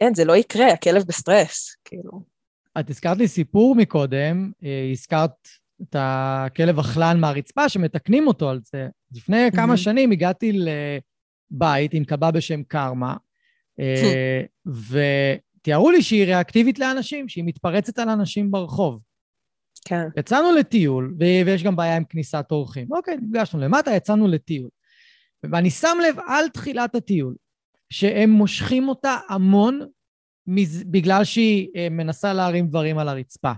אין, זה לא יקרה, הכלב בסטרס, כאילו. את הזכרת לי סיפור מקודם, אה, הזכרת את הכלב אכלן מהרצפה שמתקנים אותו על זה. לפני כמה מהמם. שנים הגעתי לבית עם כלבה בשם קרמה, אה, [laughs] ותיארו לי שהיא ריאקטיבית לאנשים, שהיא מתפרצת על אנשים ברחוב. כן. יצאנו לטיול, ויש גם בעיה עם כניסת אורחים. אוקיי, נפגשנו למטה, יצאנו לטיול. ואני שם לב על תחילת הטיול, שהם מושכים אותה המון מז... בגלל שהיא אה, מנסה להרים דברים על הרצפה.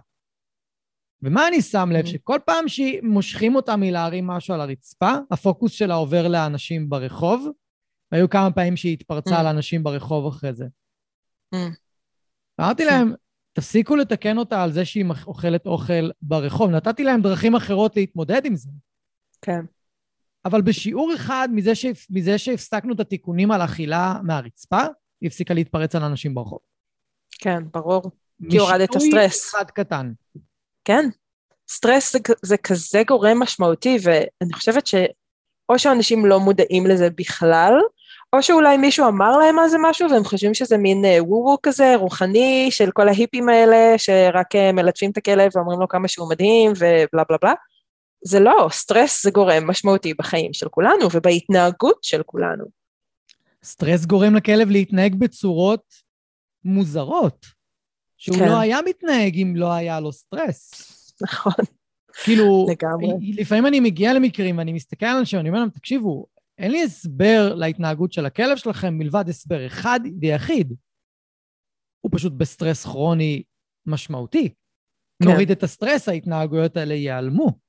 ומה אני שם לב? Mhm. שכל פעם שמושכים אותה מלהרים משהו על הרצפה, הפוקוס שלה עובר לאנשים ברחוב, והיו כמה פעמים שהיא התפרצה Mhm. על אנשים ברחוב אחרי זה. Mm. אמרתי כן. להם, תפסיקו לתקן אותה על זה שהיא אוכלת אוכל ברחוב. נתתי להם דרכים אחרות להתמודד עם זה. כן. אבל בשיעור אחד מזה, ש... מזה שהפסקנו את התיקונים על אכילה מהרצפה, היא הפסיקה להתפרץ על אנשים ברחוב. כן, ברור. כי הורדת את הסטרס. משינוי אחד קטן. כן. סטרס זה, זה כזה גורם משמעותי, ואני חושבת שאו שאנשים לא מודעים לזה בכלל, או שאולי מישהו אמר להם על זה משהו והם חושבים שזה מין וו-וו כזה, רוחני, של כל ההיפים האלה, שרק אה, מלטפים את הכלב ואומרים לו כמה שהוא מדהים ובלה בלה בלה. זה לא, סטרס זה גורם משמעותי בחיים של כולנו ובהתנהגות של כולנו. סטרס גורם לכלב להתנהג בצורות מוזרות, שהוא כן. לא היה מתנהג אם לא היה לו סטרס. נכון. כאילו, לגמרי. לפעמים אני מגיע למקרים ואני מסתכל על אנשים, אני אומר להם, תקשיבו, אין לי הסבר להתנהגות של הכלב שלכם מלבד הסבר אחד ויחיד. הוא פשוט בסטרס כרוני משמעותי. כן. נוריד את הסטרס, ההתנהגויות האלה ייעלמו.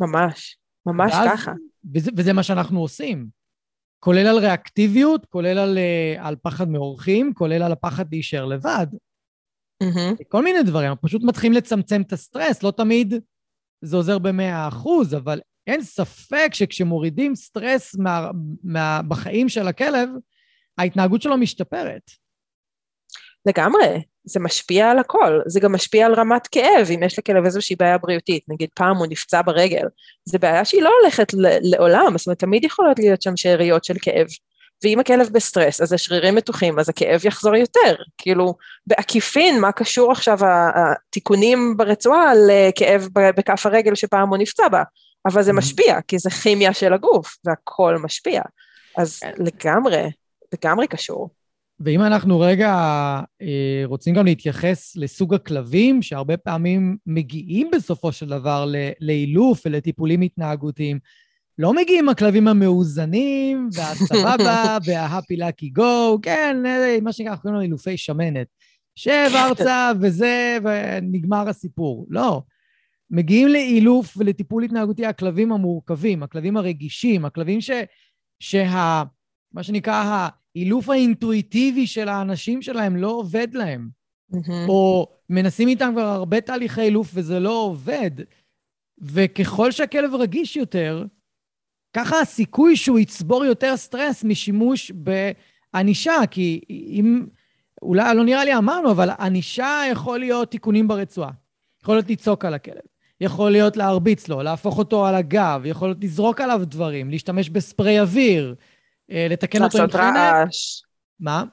ממש, ממש ואז, ככה. וזה, וזה מה שאנחנו עושים. כולל על ריאקטיביות, כולל על, אה, על פחד מאורחים, כולל על הפחד להישאר לבד. Mm-hmm. כל מיני דברים, אנחנו פשוט מתחילים לצמצם את הסטרס, לא תמיד זה עוזר במאה אחוז, אבל אין ספק שכשמורידים סטרס מה, מה, בחיים של הכלב, ההתנהגות שלו משתפרת. לגמרי, זה משפיע על הכל, זה גם משפיע על רמת כאב, אם יש לכלב איזושהי בעיה בריאותית, נגיד פעם הוא נפצע ברגל, זו בעיה שהיא לא הולכת לעולם, זאת אומרת תמיד יכולות להיות שם שאריות של כאב, ואם הכלב בסטרס, אז השרירים מתוחים, אז הכאב יחזור יותר, כאילו בעקיפין, מה קשור עכשיו התיקונים ברצועה לכאב בכף הרגל שפעם הוא נפצע בה, אבל זה mm-hmm. משפיע, כי זה כימיה של הגוף, והכל משפיע, אז כן. לגמרי, לגמרי קשור. ואם אנחנו רגע אה, רוצים גם להתייחס לסוג הכלבים, שהרבה פעמים מגיעים בסופו של דבר לאילוף ולטיפולים התנהגותיים, לא מגיעים הכלבים המאוזנים, [laughs] והסבבה, וההפי לקי גו, כן, מה שנקרא, אנחנו קוראים לו אילופי שמנת. שב ארצה וזה, ונגמר הסיפור. לא. מגיעים לאילוף ולטיפול התנהגותי הכלבים המורכבים, הכלבים הרגישים, הכלבים ש... שה... מה שנקרא, האילוף האינטואיטיבי של האנשים שלהם לא עובד להם. Mm-hmm. או מנסים איתם כבר הרבה תהליכי אילוף וזה לא עובד. וככל שהכלב רגיש יותר, ככה הסיכוי שהוא יצבור יותר סטרס משימוש בענישה, כי אם, אולי לא נראה לי אמרנו, אבל ענישה יכול להיות תיקונים ברצועה. יכול להיות לצעוק על הכלב. יכול להיות להרביץ לו, להפוך אותו על הגב, יכול להיות לזרוק עליו דברים, להשתמש בספרי אוויר, לתקן אותו עם חנק. לעשות רעש. מה?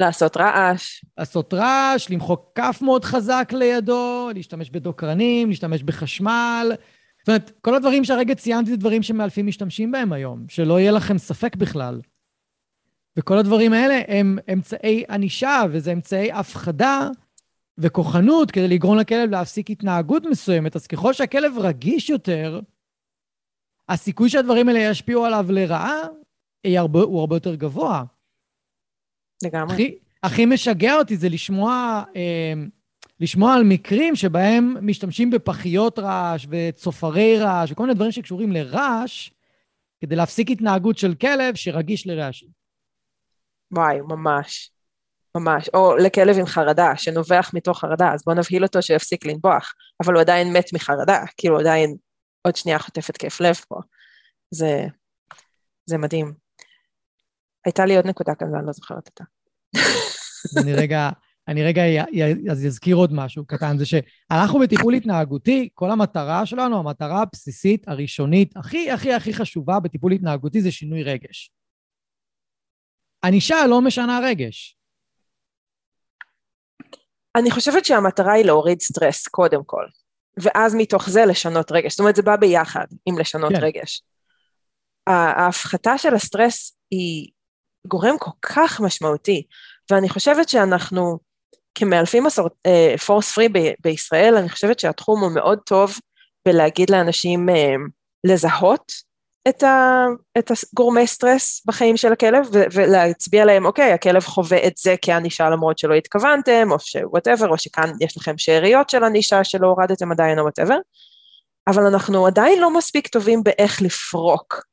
לעשות רעש. לעשות רעש, למחוק כף מאוד חזק לידו, להשתמש בדוקרנים, להשתמש בחשמל. זאת אומרת, כל הדברים שהרגע ציינתי זה דברים שמאלפים משתמשים בהם היום, שלא יהיה לכם ספק בכלל. וכל הדברים האלה הם אמצעי ענישה, וזה אמצעי הפחדה וכוחנות כדי לגרום לכלב להפסיק התנהגות מסוימת. אז ככל שהכלב רגיש יותר, הסיכוי שהדברים האלה ישפיעו עליו לרעה הרבה, הוא הרבה יותר גבוה. לגמרי. הכי, הכי משגע אותי זה לשמוע, אה, לשמוע על מקרים שבהם משתמשים בפחיות רעש וצופרי רעש וכל מיני דברים שקשורים לרעש, כדי להפסיק התנהגות של כלב שרגיש לרעשים. וואי, ממש. ממש. או לכלב עם חרדה, שנובח מתוך חרדה, אז בוא נבהיל אותו שיפסיק לנבוח, אבל הוא עדיין מת מחרדה, כאילו הוא עדיין עוד שנייה חוטף התקף לב פה. זה, זה מדהים. הייתה לי עוד נקודה כאן ואני לא זוכרת אותה. אני רגע, אני רגע אז אזכיר עוד משהו קטן, זה שאנחנו בטיפול התנהגותי, כל המטרה שלנו, המטרה הבסיסית, הראשונית, הכי הכי הכי חשובה בטיפול התנהגותי זה שינוי רגש. ענישה לא משנה רגש. אני חושבת שהמטרה היא להוריד סטרס, קודם כל, ואז מתוך זה לשנות רגש. זאת אומרת, זה בא ביחד עם לשנות כן. רגש. ההפחתה של הסטרס היא גורם כל כך משמעותי, ואני חושבת שאנחנו כמאלפים פורס פרי אה, בישראל, אני חושבת שהתחום הוא מאוד טוב בלהגיד לאנשים אה, לזהות את, ה, את הגורמי סטרס בחיים של הכלב ולהצביע להם, אוקיי, הכלב חווה את זה כענישה למרות שלא התכוונתם, או ש whatever, או שכאן יש לכם שאריות של ענישה שלא הורדתם עדיין, או whatever, אבל אנחנו עדיין לא מספיק טובים באיך לפרוק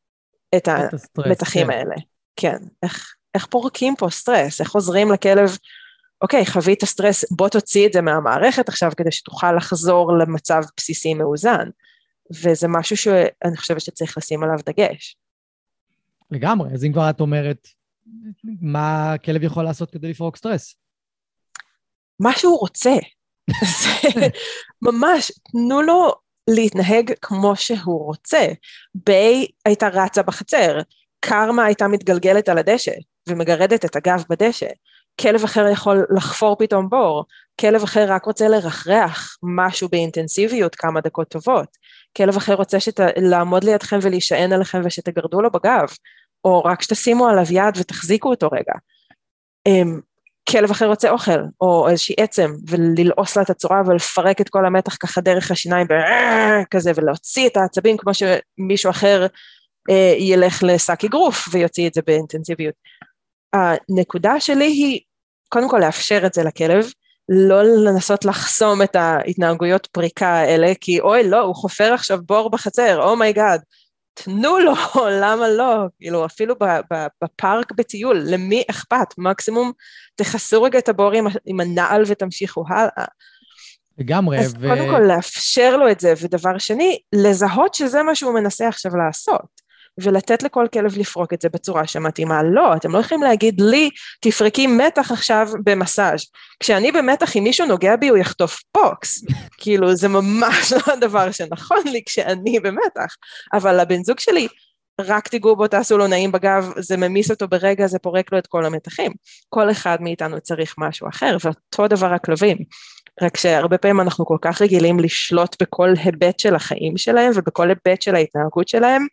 את, את המתחים כן. האלה. כן, איך, איך פורקים פה סטרס, איך עוזרים לכלב, אוקיי, חווית סטרס, בוא תוציא את זה מהמערכת עכשיו כדי שתוכל לחזור למצב בסיסי מאוזן. וזה משהו שאני חושבת שצריך לשים עליו דגש. לגמרי, אז אם כבר את אומרת, מה הכלב יכול לעשות כדי לפרוק סטרס? מה שהוא רוצה. [laughs] זה ממש, תנו לו להתנהג כמו שהוא רוצה. ביי הייתה רצה בחצר, קרמה הייתה מתגלגלת על הדשא ומגרדת את הגב בדשא. כלב אחר יכול לחפור פתאום בור, כלב אחר רק רוצה לרחרח משהו באינטנסיביות כמה דקות טובות, כלב אחר רוצה שת... לעמוד לידכם ולהישען עליכם ושתגרדו לו בגב, או רק שתשימו עליו יד ותחזיקו אותו רגע. אמ, כלב אחר רוצה אוכל, או איזושהי עצם, וללעוס לה את הצורה ולפרק את כל המתח ככה דרך השיניים, כזה, ולהוציא את העצבים כמו שמישהו אחר ילך לשק אגרוף ויוציא את זה באינטנסיביות. הנקודה שלי היא, קודם כל לאפשר את זה לכלב, לא לנסות לחסום את ההתנהגויות פריקה האלה, כי אוי לא, הוא חופר עכשיו בור בחצר, oh my god. תנו לו, [laughs] למה לא? כאילו, אפילו בפארק בטיול, למי אכפת? מקסימום תכסו רגע את הבור עם, עם הנעל ותמשיכו הלאה. לגמרי. אז ו... קודם כל לאפשר לו את זה, ודבר שני, לזהות שזה מה שהוא מנסה עכשיו לעשות. ולתת לכל כלב לפרוק את זה בצורה שמתאימה. לא, אתם לא יכולים להגיד לי, תפרקי מתח עכשיו במסאז'. כשאני במתח, אם מישהו נוגע בי, הוא יחטוף פוקס. [laughs] כאילו, זה ממש לא הדבר שנכון לי כשאני במתח. אבל לבן זוג שלי, רק תיגעו בו, תעשו לו נעים בגב, זה ממיס אותו ברגע, זה פורק לו את כל המתחים. כל אחד מאיתנו צריך משהו אחר, ואותו דבר הכלבים. רק שהרבה פעמים אנחנו כל כך רגילים לשלוט בכל היבט של החיים שלהם ובכל היבט של ההתנהגות שלהם,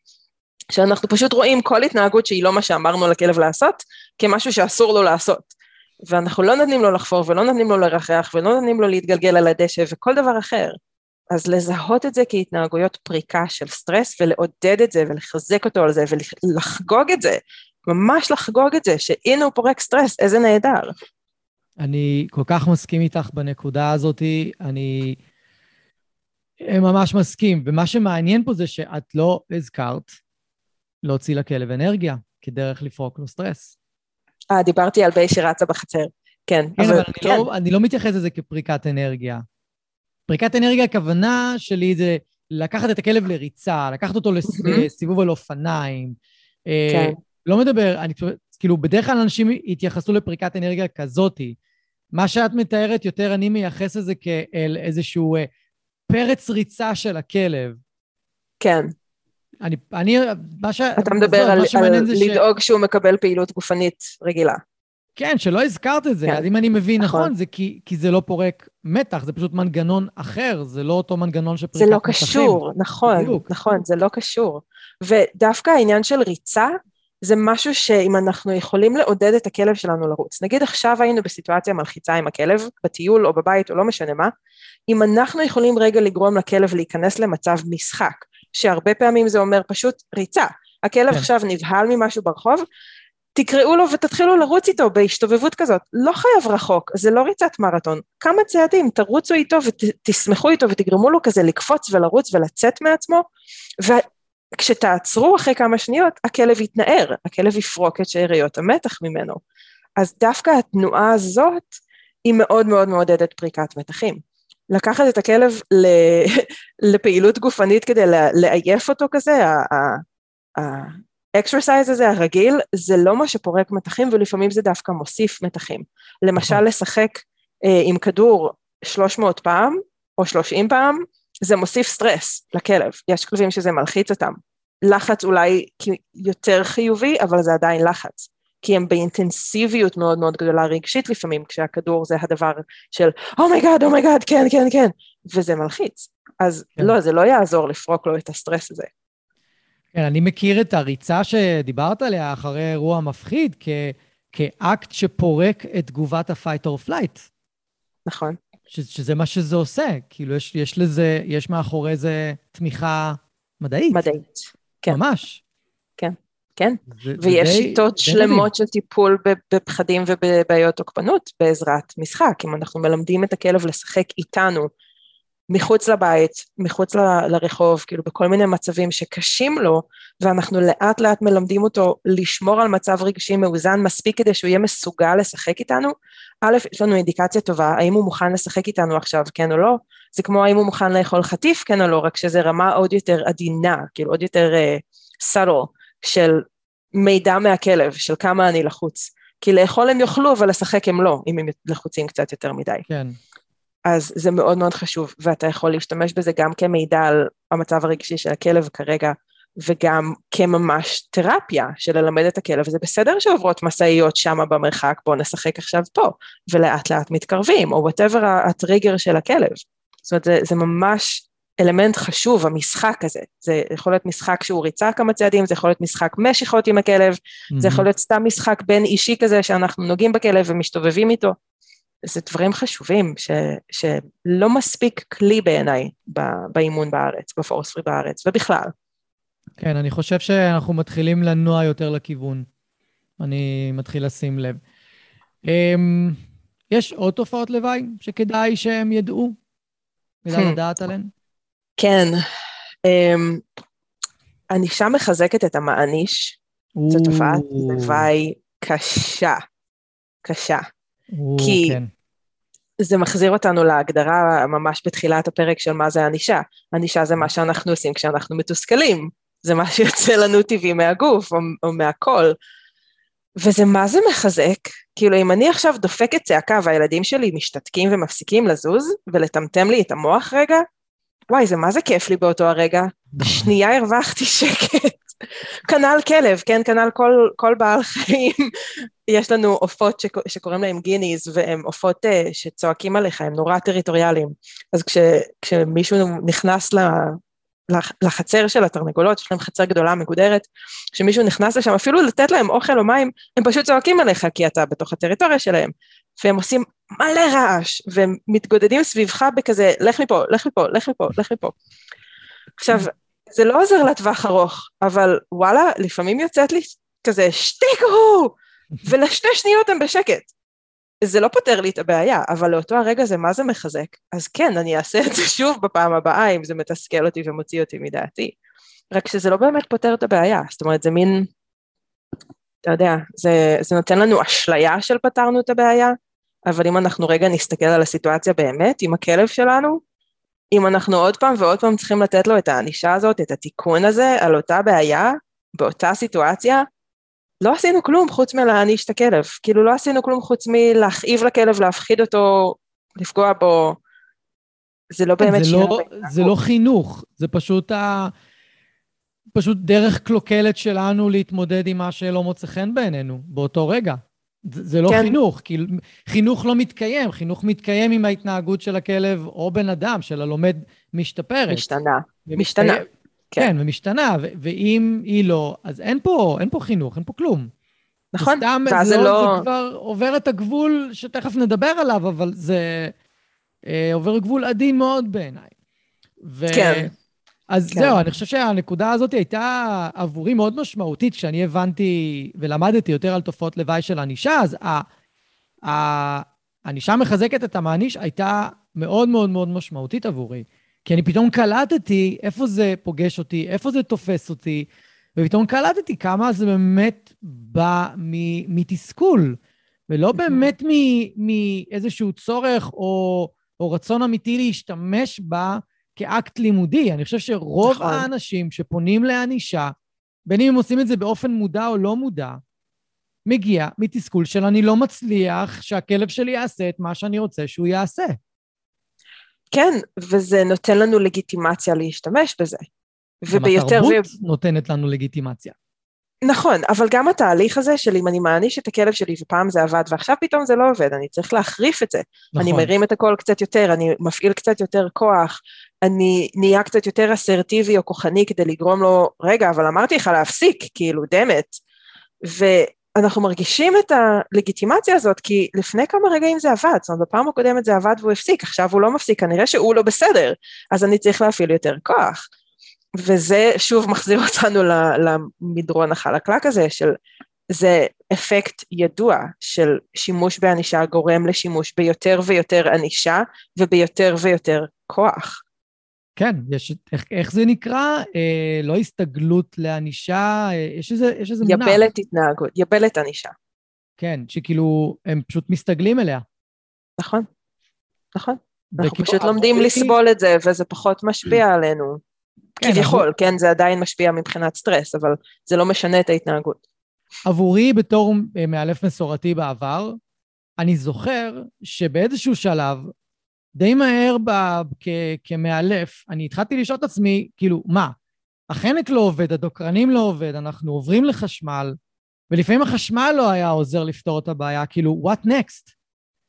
שאנחנו פשוט רואים כל התנהגות שהיא לא מה שאמרנו לכלב לעשות, כמשהו שאסור לו לעשות. ואנחנו לא נותנים לו לחפור ולא נותנים לו לרחח ולא נותנים לו להתגלגל על הדשא וכל דבר אחר. אז לזהות את זה כהתנהגויות פריקה של סטרס ולעודד את זה ולחזק אותו על זה ולחגוג את זה, ממש לחגוג את זה, שהנה הוא פורק סטרס, איזה נהדר. אני כל כך מסכים איתך בנקודה הזאת, אני ממש מסכים. ומה שמעניין פה זה שאת לא הזכרת להוציא לכלב אנרגיה כדרך לפרוק לו סטרס. אה, דיברתי על ביי שרצה בחצר. כן, כן, אבל, אבל אני, כן. לא, אני לא מתייחס לזה כפריקת אנרגיה. פריקת אנרגיה, הכוונה שלי זה לקחת את הכלב לריצה, לקחת אותו לסיבוב על אופניים. אה, כן. לא מדבר, אני כאילו, בדרך כלל אנשים יתייחסו לפריקת אנרגיה כזאתי. מה שאת מתארת יותר, אני מייחס לזה כאל איזשהו אה, פרץ ריצה של הכלב. כן. אני, אני, מה ש... אתה מדבר על, על לדאוג ש... שהוא מקבל פעילות גופנית רגילה. כן, שלא הזכרת את זה. כן. אז אם אני מבין נכון, נכון זה כי, כי זה לא פורק מתח, זה פשוט מנגנון אחר, זה לא אותו מנגנון של פריקת מתחים. זה לא קשור, מתחים. נכון, בדיוק. נכון, זה לא קשור. ודווקא העניין של ריצה, זה משהו שאם אנחנו יכולים לעודד את הכלב שלנו לרוץ. נגיד עכשיו היינו בסיטואציה מלחיצה עם הכלב, בטיול או בבית או לא משנה מה, אם אנחנו יכולים רגע לגרום לכלב להיכנס למצב משחק, שהרבה פעמים זה אומר פשוט ריצה. הכלב כן. עכשיו נבהל ממשהו ברחוב, תקראו לו ותתחילו לרוץ איתו בהשתובבות כזאת. לא חייב רחוק, זה לא ריצת מרתון. כמה צעדים, תרוצו איתו ותשמחו איתו ותגרמו לו כזה לקפוץ ולרוץ ולצאת מעצמו, וכשתעצרו אחרי כמה שניות, הכלב יתנער, הכלב יפרוק את שאריות המתח ממנו. אז דווקא התנועה הזאת היא מאוד מאוד מעודדת פריקת מתחים. לקחת את הכלב [laughs] לפעילות גופנית כדי לעייף אותו כזה, ה exercise הזה הרגיל, זה לא מה שפורק מתחים ולפעמים זה דווקא מוסיף מתחים. למשל נכון. לשחק אה, עם כדור 300 פעם או 30 פעם, זה מוסיף סטרס לכלב, יש כלבים שזה מלחיץ אותם. לחץ אולי יותר חיובי, אבל זה עדיין לחץ. כי הם באינטנסיביות מאוד מאוד גדולה רגשית לפעמים, כשהכדור זה הדבר של oh my god, oh my god, כן, כן, כן, וזה מלחיץ. אז כן. לא, זה לא יעזור לפרוק לו את הסטרס הזה. כן, אני מכיר את הריצה שדיברת עליה אחרי אירוע מפחיד כ- כאקט שפורק את תגובת ה-fight or flight. נכון. ש- שזה מה שזה עושה, כאילו יש, יש לזה, יש מאחורי זה תמיכה מדעית. מדעית, כן. ממש. כן, ו- ויש די, שיטות די שלמות די. של טיפול בפחדים ובבעיות תוקפנות בעזרת משחק. אם אנחנו מלמדים את הכלב לשחק איתנו מחוץ לבית, מחוץ ל- לרחוב, כאילו בכל מיני מצבים שקשים לו, ואנחנו לאט לאט מלמדים אותו לשמור על מצב רגשי מאוזן מספיק כדי שהוא יהיה מסוגל לשחק איתנו, א', יש לנו אינדיקציה טובה, האם הוא מוכן לשחק איתנו עכשיו, כן או לא, זה כמו האם הוא מוכן לאכול חטיף, כן או לא, רק שזה רמה עוד יותר עדינה, כאילו עוד יותר uh, subtle. של מידע מהכלב של כמה אני לחוץ. כי לאכול הם יאכלו, אבל לשחק הם לא, אם הם לחוצים קצת יותר מדי. כן. אז זה מאוד מאוד חשוב, ואתה יכול להשתמש בזה גם כמידע על המצב הרגשי של הכלב כרגע, וגם כממש תרפיה של ללמד את הכלב, זה בסדר שעוברות משאיות שם במרחק, בואו נשחק עכשיו פה, ולאט לאט מתקרבים, או whatever הטריגר של הכלב. זאת אומרת, זה, זה ממש אלמנט חשוב, המשחק הזה. זה יכול להיות משחק שהוא ריצה כמה צעדים, זה יכול להיות משחק משיכות עם הכלב, mm-hmm. זה יכול להיות סתם משחק בין אישי כזה שאנחנו נוגעים בכלב ומסתובבים איתו. זה דברים חשובים ש, שלא מספיק כלי בעיניי באימון בארץ, ב force free בארץ, ובכלל. כן, אני חושב שאנחנו מתחילים לנוע יותר לכיוון. אני מתחיל לשים לב. Um, יש עוד תופעות לוואי שכדאי שהם ידעו? כדאי hmm. לדעת עליהן? כן. ענישה מחזקת את המעניש. זו תופעת לוואי קשה. קשה. כי כן. זה מחזיר אותנו להגדרה ממש בתחילת הפרק של מה זה ענישה. ענישה זה מה שאנחנו עושים כשאנחנו מתוסכלים. זה מה שיוצא לנו טבעי מהגוף או, או מהקול. וזה מה זה מחזק? כאילו אם אני עכשיו דופקת צעקה והילדים שלי משתתקים ומפסיקים לזוז ולטמטם לי את המוח רגע, וואי זה מה זה כיף לי באותו הרגע, שנייה הרווחתי שקט. כנ"ל כלב, כן, כנ"ל כל, כל בעל חיים. יש לנו עופות שקוראים להם גיניז, והם עופות uh, שצועקים עליך, הם נורא טריטוריאליים. אז כש, כשמישהו נכנס ל, לחצר של התרנגולות, יש להם חצר גדולה מגודרת, כשמישהו נכנס לשם, אפילו לתת להם אוכל או מים, הם פשוט צועקים עליך כי אתה בתוך הטריטוריה שלהם, והם עושים מלא רעש, והם מתגודדים סביבך בכזה, לך מפה, לך מפה, לך מפה, לך מפה. עכשיו, זה לא עוזר לטווח ארוך, אבל וואלה, לפעמים יוצאת לי כזה, שתיקו! ולשתי שניות הם בשקט. זה לא פותר לי את הבעיה, אבל לאותו הרגע זה מה זה מחזק. אז כן, אני אעשה את זה שוב בפעם הבאה, אם זה מתסכל אותי ומוציא אותי מדעתי. רק שזה לא באמת פותר את הבעיה, זאת אומרת, זה מין, אתה יודע, זה, זה נותן לנו אשליה של פתרנו את הבעיה, אבל אם אנחנו רגע נסתכל על הסיטואציה באמת, עם הכלב שלנו, אם אנחנו עוד פעם ועוד פעם צריכים לתת לו את הענישה הזאת, את התיקון הזה, על אותה בעיה, באותה סיטואציה, לא עשינו כלום חוץ מלהעניש את הכלב. כאילו לא עשינו כלום חוץ מלהכאיב לכלב, להפחיד אותו, לפגוע בו. זה לא באמת שינה. לא, זה לא חינוך, זה פשוט ה... פשוט דרך קלוקלת שלנו להתמודד עם מה שלא מוצא חן בעינינו באותו רגע. זה, לא כן. חינוך, כי חינוך לא מתקיים, חינוך מתקיים עם ההתנהגות של הכלב או בן אדם, של הלומד משתפרת. משתנה, משתנה. כן, כן ומשתנה, ו- ואם היא לא, אז אין פה, אין פה חינוך, אין פה כלום. נכון, סתם, ואז זה לא... זה כבר עובר את הגבול שתכף נדבר עליו, אבל זה אה, עובר גבול עדין מאוד בעיניי. ו... כן. אז כן. זהו, אני חושב שהנקודה הזאת הייתה עבורי מאוד משמעותית, כשאני הבנתי ולמדתי יותר על תופעות לוואי של ענישה, אז הענישה מחזקת את המעניש הייתה מאוד מאוד מאוד משמעותית עבורי. כי אני פתאום קלטתי איפה זה פוגש אותי, איפה זה תופס אותי, ופתאום קלטתי כמה זה באמת בא מתסכול, ולא באמת מאיזשהו צורך או, או רצון אמיתי להשתמש בה כאקט לימודי. אני חושב שרוב נכון. האנשים שפונים לענישה, בין אם הם עושים את זה באופן מודע או לא מודע, מגיע מתסכול של אני לא מצליח שהכלב שלי יעשה את מה שאני רוצה שהוא יעשה. כן, וזה נותן לנו לגיטימציה להשתמש בזה. וביותר... התרבות ו... נותנת לנו לגיטימציה. נכון, אבל גם התהליך הזה של אם אני מעניש את הכלב שלי ופעם זה עבד ועכשיו פתאום זה לא עובד, אני צריך להחריף את זה. נכון. אני מרים את הכל קצת יותר, אני מפעיל קצת יותר כוח, אני נהיה קצת יותר אסרטיבי או כוחני כדי לגרום לו, רגע, אבל אמרתי לך להפסיק, כאילו, דמת. ואנחנו מרגישים את הלגיטימציה הזאת, כי לפני כמה רגעים זה עבד, זאת אומרת, בפעם הקודמת זה עבד והוא הפסיק, עכשיו הוא לא מפסיק, כנראה שהוא לא בסדר, אז אני צריך להפעיל יותר כוח. וזה שוב מחזיר אותנו למדרון החלקלק הזה של זה אפקט ידוע של שימוש בענישה גורם לשימוש ביותר ויותר ענישה וביותר ויותר כוח. כן, יש, איך, איך זה נקרא? אה, לא הסתגלות לענישה, אה, יש איזה, יש איזה מונח. יבלת התנהגות, יבלת ענישה. כן, שכאילו, הם פשוט מסתגלים אליה. נכון, נכון. אנחנו פשוט לומדים לסבול את זה, וזה פחות משפיע עלינו. כן, כביכול, כן, זה עדיין משפיע מבחינת סטרס, אבל זה לא משנה את ההתנהגות. עבורי בתור אה, מאלף מסורתי בעבר, אני זוכר שבאיזשהו שלב, די מהר ב, כ, כמאלף, אני התחלתי לשאול את עצמי, כאילו, מה, החנק לא עובד, הדוקרנים לא עובד, אנחנו עוברים לחשמל, ולפעמים החשמל לא היה עוזר לפתור את הבעיה, כאילו, what next?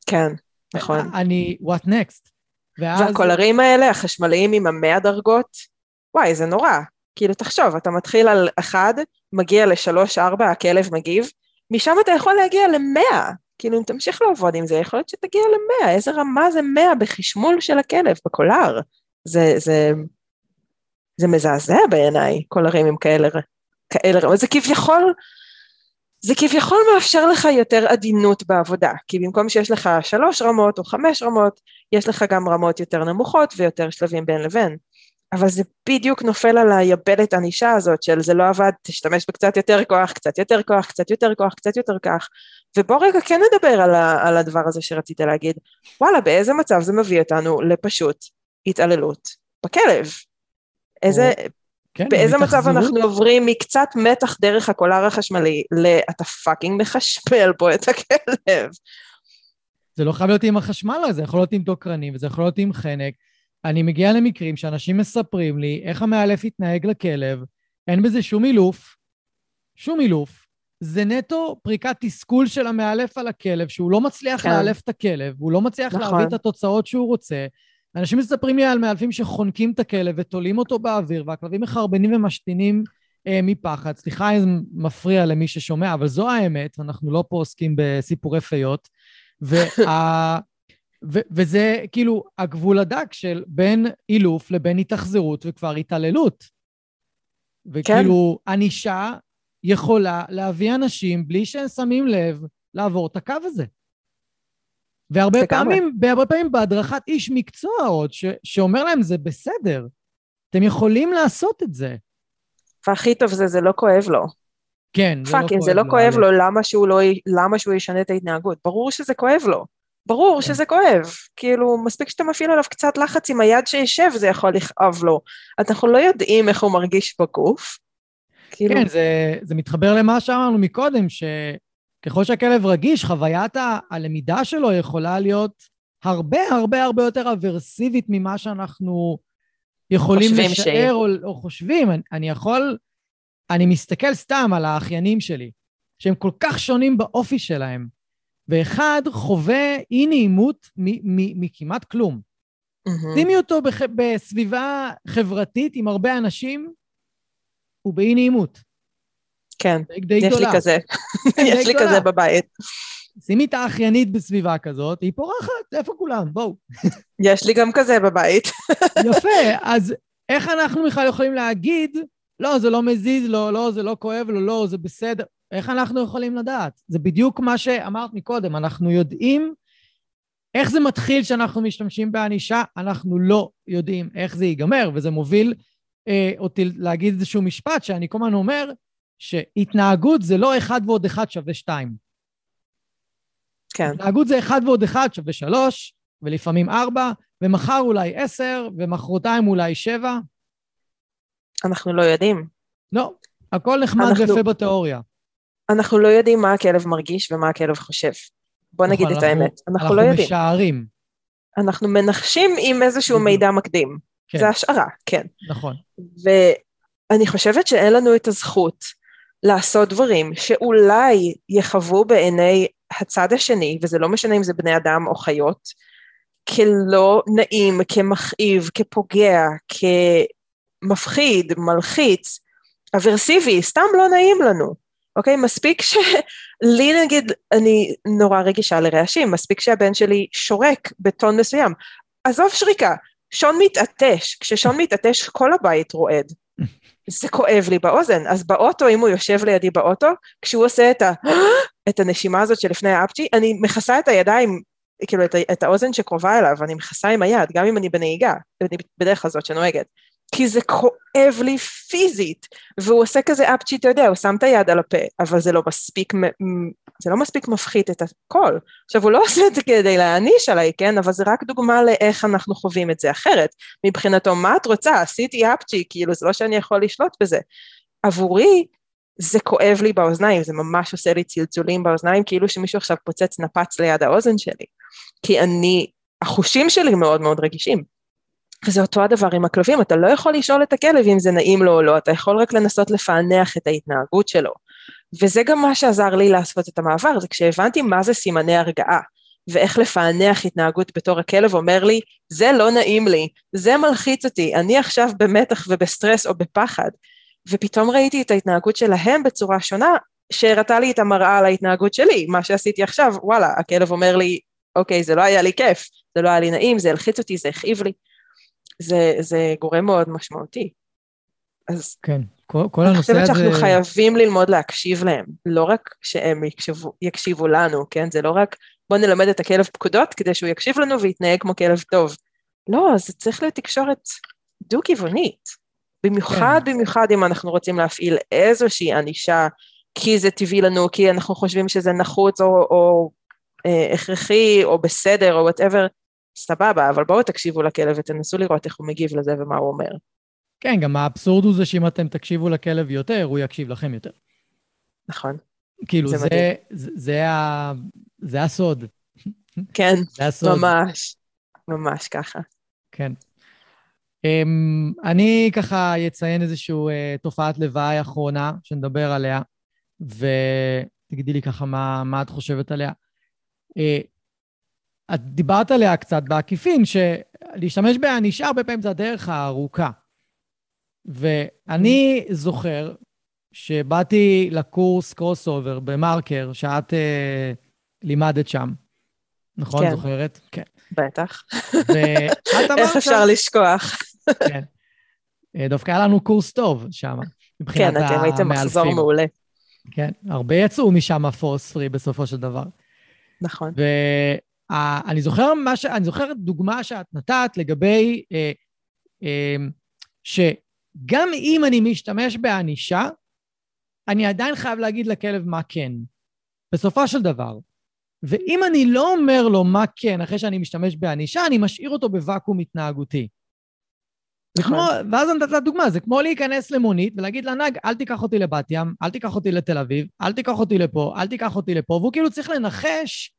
כן, נכון. אני, what next? ואז... והקולרים האלה, החשמליים עם המאה דרגות, וואי, זה נורא. כאילו, תחשוב, אתה מתחיל על אחד, מגיע לשלוש, ארבע, הכלב מגיב, משם אתה יכול להגיע למאה. כאילו, אם תמשיך לעבוד עם זה, יכול להיות שתגיע למאה. איזה רמה זה מאה בחשמול של הכלב, בקולר. זה, זה, זה מזעזע בעיניי, קולרים עם כאלה, כאלה רמות. זה כביכול, זה כביכול מאפשר לך יותר עדינות בעבודה, כי במקום שיש לך שלוש רמות או חמש רמות, יש לך גם רמות יותר נמוכות ויותר שלבים בין לבין. אבל זה בדיוק נופל על היבלת ענישה הזאת של זה לא עבד, תשתמש בקצת יותר כוח, קצת יותר כוח, קצת יותר כוח, קצת יותר כך. ובוא רגע כן נדבר על, ה, על הדבר הזה שרצית להגיד. וואלה, באיזה מצב זה מביא אותנו לפשוט התעללות בכלב? איזה, כן, באיזה מצב? אנחנו עוברים מקצת מתח דרך הקולר החשמלי ל"אתה fucking מחשמל פה את הכלב"? זה לא חייב להיות עם החשמל, זה יכול להיות עם דוקרנים, וזה יכול להיות עם חנק. אני מגיע למקרים שאנשים מספרים לי איך המאלף התנהג לכלב, אין בזה שום אילוף, שום אילוף. זה נטו פריקת תסכול של המאלף על הכלב, שהוא לא מצליח כן. לאלף את הכלב, הוא לא מצליח נכון. להביא את התוצאות שהוא רוצה. אנשים מספרים לי על מאלפים שחונקים את הכלב ותולים אותו באוויר, והכלבים מחרבנים ומשתינים אה, מפחד. סליחה אם זה מפריע למי ששומע, אבל זו האמת, אנחנו לא פה עוסקים בסיפורי פיות. וה... [laughs] ו- וזה כאילו הגבול הדק של בין אילוף לבין התאכזרות וכבר התעללות. וכאילו, כן. ענישה יכולה להביא אנשים בלי שהם שמים לב לעבור את הקו הזה. והרבה פעמים, בהרבה פעמים בהדרכת איש מקצוע עוד, ש- שאומר להם זה בסדר, אתם יכולים לעשות את זה. והכי טוב זה, זה לא כואב לו. כן, זה לא כואב לו. fuck, אם זה לא כואב לו, למה שהוא, לא, למה שהוא ישנה את ההתנהגות? ברור שזה כואב לו. ברור כן. שזה כואב, כאילו מספיק שאתה מפעיל עליו קצת לחץ עם היד שישב זה יכול לכאוב לו. אנחנו לא יודעים איך הוא מרגיש בגוף. כאילו... כן, זה, זה מתחבר למה שאמרנו מקודם, שככל שהכלב רגיש, חוויית הלמידה שלו יכולה להיות הרבה הרבה הרבה יותר אברסיבית ממה שאנחנו יכולים לשער או, או חושבים. אני, אני יכול, אני מסתכל סתם על האחיינים שלי, שהם כל כך שונים באופי שלהם. ואחד חווה אי נעימות מכמעט כלום. שימי אותו בח... בסביבה חברתית עם הרבה אנשים, הוא באי נעימות. כן, די יש גדולה. לי כזה. יש לי גדולה. כזה [laughs] בבית. שימי את האחיינית בסביבה כזאת, היא פורחת, איפה כולם? בואו. [laughs] יש לי גם כזה בבית. [laughs] יפה, אז איך אנחנו בכלל יכולים להגיד, לא, זה לא מזיז לו, לא, זה לא כואב לו, לא, זה בסדר. איך אנחנו יכולים לדעת? זה בדיוק מה שאמרת מקודם, אנחנו יודעים איך זה מתחיל שאנחנו משתמשים בענישה, אנחנו לא יודעים איך זה ייגמר, וזה מוביל אה, אותי להגיד איזשהו משפט שאני כל הזמן אומר, שהתנהגות זה לא אחד ועוד אחד שווה שתיים. כן. התנהגות זה אחד ועוד אחד שווה שלוש, ולפעמים ארבע, ומחר אולי עשר, ומחרתיים אולי שבע. אנחנו לא יודעים. לא, הכל נחמד אנחנו... ויפה בתיאוריה. אנחנו לא יודעים מה הכלב מרגיש ומה הכלב חושב. בוא נגיד את האמת. אנחנו, אנחנו לא יודעים. אנחנו משערים. אנחנו מנחשים עם איזשהו מידע מקדים. כן. זה השערה, כן. נכון. ואני חושבת שאין לנו את הזכות לעשות דברים שאולי יחוו בעיני הצד השני, וזה לא משנה אם זה בני אדם או חיות, כלא נעים, כמכאיב, כפוגע, כמפחיד, מלחיץ, אברסיבי, סתם לא נעים לנו. אוקיי? מספיק שלי נגיד, אני נורא רגישה לרעשים, מספיק שהבן שלי שורק בטון מסוים. עזוב שריקה, שון מתעטש, כששון מתעטש כל הבית רועד. [laughs] זה כואב לי באוזן, אז באוטו, אם הוא יושב לידי באוטו, כשהוא עושה את, ה... [gasps] את הנשימה הזאת שלפני האפצ'י, אני מכסה את הידיים, כאילו את, את האוזן שקרובה אליו, אני מכסה עם היד, גם אם אני בנהיגה, בדרך כלל זאת שנוהגת. כי זה כואב לי פיזית, והוא עושה כזה אפצ'י, אתה יודע, הוא שם את היד על הפה, אבל זה לא מספיק, זה לא מספיק מפחית את הכל. עכשיו, הוא לא עושה את זה כדי להעניש עליי, כן? אבל זה רק דוגמה לאיך אנחנו חווים את זה אחרת. מבחינתו, מה את רוצה? עשיתי אפצ'י, כאילו, זה לא שאני יכול לשלוט בזה. עבורי, זה כואב לי באוזניים, זה ממש עושה לי צלצולים באוזניים, כאילו שמישהו עכשיו פוצץ נפץ ליד האוזן שלי. כי אני, החושים שלי מאוד מאוד רגישים. וזה אותו הדבר עם הכלבים, אתה לא יכול לשאול את הכלב אם זה נעים לו או לא, אתה יכול רק לנסות לפענח את ההתנהגות שלו. וזה גם מה שעזר לי לעשות את המעבר, זה כשהבנתי מה זה סימני הרגעה, ואיך לפענח התנהגות בתור הכלב אומר לי, זה לא נעים לי, זה מלחיץ אותי, אני עכשיו במתח ובסטרס או בפחד. ופתאום ראיתי את ההתנהגות שלהם בצורה שונה, שהראתה לי את המראה על ההתנהגות שלי, מה שעשיתי עכשיו, וואלה, הכלב אומר לי, אוקיי, זה לא היה לי כיף, זה לא היה לי נעים, זה הלחיץ אותי, זה הכאיב לי. זה, זה גורם מאוד משמעותי. אז כן, כל, כל הנושא הזה... אני חושבת שאנחנו חייבים ללמוד להקשיב להם, לא רק שהם יקשיבו, יקשיבו לנו, כן? זה לא רק בוא נלמד את הכלב פקודות כדי שהוא יקשיב לנו ויתנהג כמו כלב טוב. לא, זה צריך להיות תקשורת דו-כיוונית. במיוחד, כן. במיוחד אם אנחנו רוצים להפעיל איזושהי ענישה, כי זה טבעי לנו, כי אנחנו חושבים שזה נחוץ או, או אה, הכרחי או בסדר או whatever, סבבה, אבל בואו תקשיבו לכלב ותנסו לראות איך הוא מגיב לזה ומה הוא אומר. כן, גם האבסורד הוא זה שאם אתם תקשיבו לכלב יותר, הוא יקשיב לכם יותר. נכון. כאילו, זה, זה, זה, זה, ה, זה הסוד. כן, [laughs] זה הסוד. ממש, ממש ככה. כן. Um, אני ככה אציין איזושהי uh, תופעת לוואי אחרונה שנדבר עליה, ותגידי לי ככה מה, מה את חושבת עליה. Uh, את דיברת עליה קצת בעקיפין, שלהשתמש בענישה הרבה פעמים זה הדרך הארוכה. ואני זוכר שבאתי לקורס crossover במרקר, שאת אה, לימדת שם. נכון? כן. זוכרת? כן. בטח. ואת [laughs] אמרת... איך אפשר לשכוח? כן. אה, דווקא היה לנו קורס טוב שם, מבחינת המאלפים. כן, אתם הייתם מחזור מעולה. כן, הרבה יצאו משם force free בסופו של דבר. נכון. ואני זוכר, ש... זוכר דוגמה שאת נתת לגבי אה, אה, שגם אם אני משתמש בענישה, אני עדיין חייב להגיד לכלב מה כן. בסופו של דבר. ואם אני לא אומר לו מה כן אחרי שאני משתמש בענישה, אני משאיר אותו בוואקום התנהגותי. וכמו, נכון. ואז אני נתת דוגמה, זה כמו להיכנס למונית ולהגיד לנהג, אל תיקח אותי לבת ים, אל תיקח אותי לתל אביב, אל תיקח אותי לפה, אל תיקח אותי לפה, והוא כאילו צריך לנחש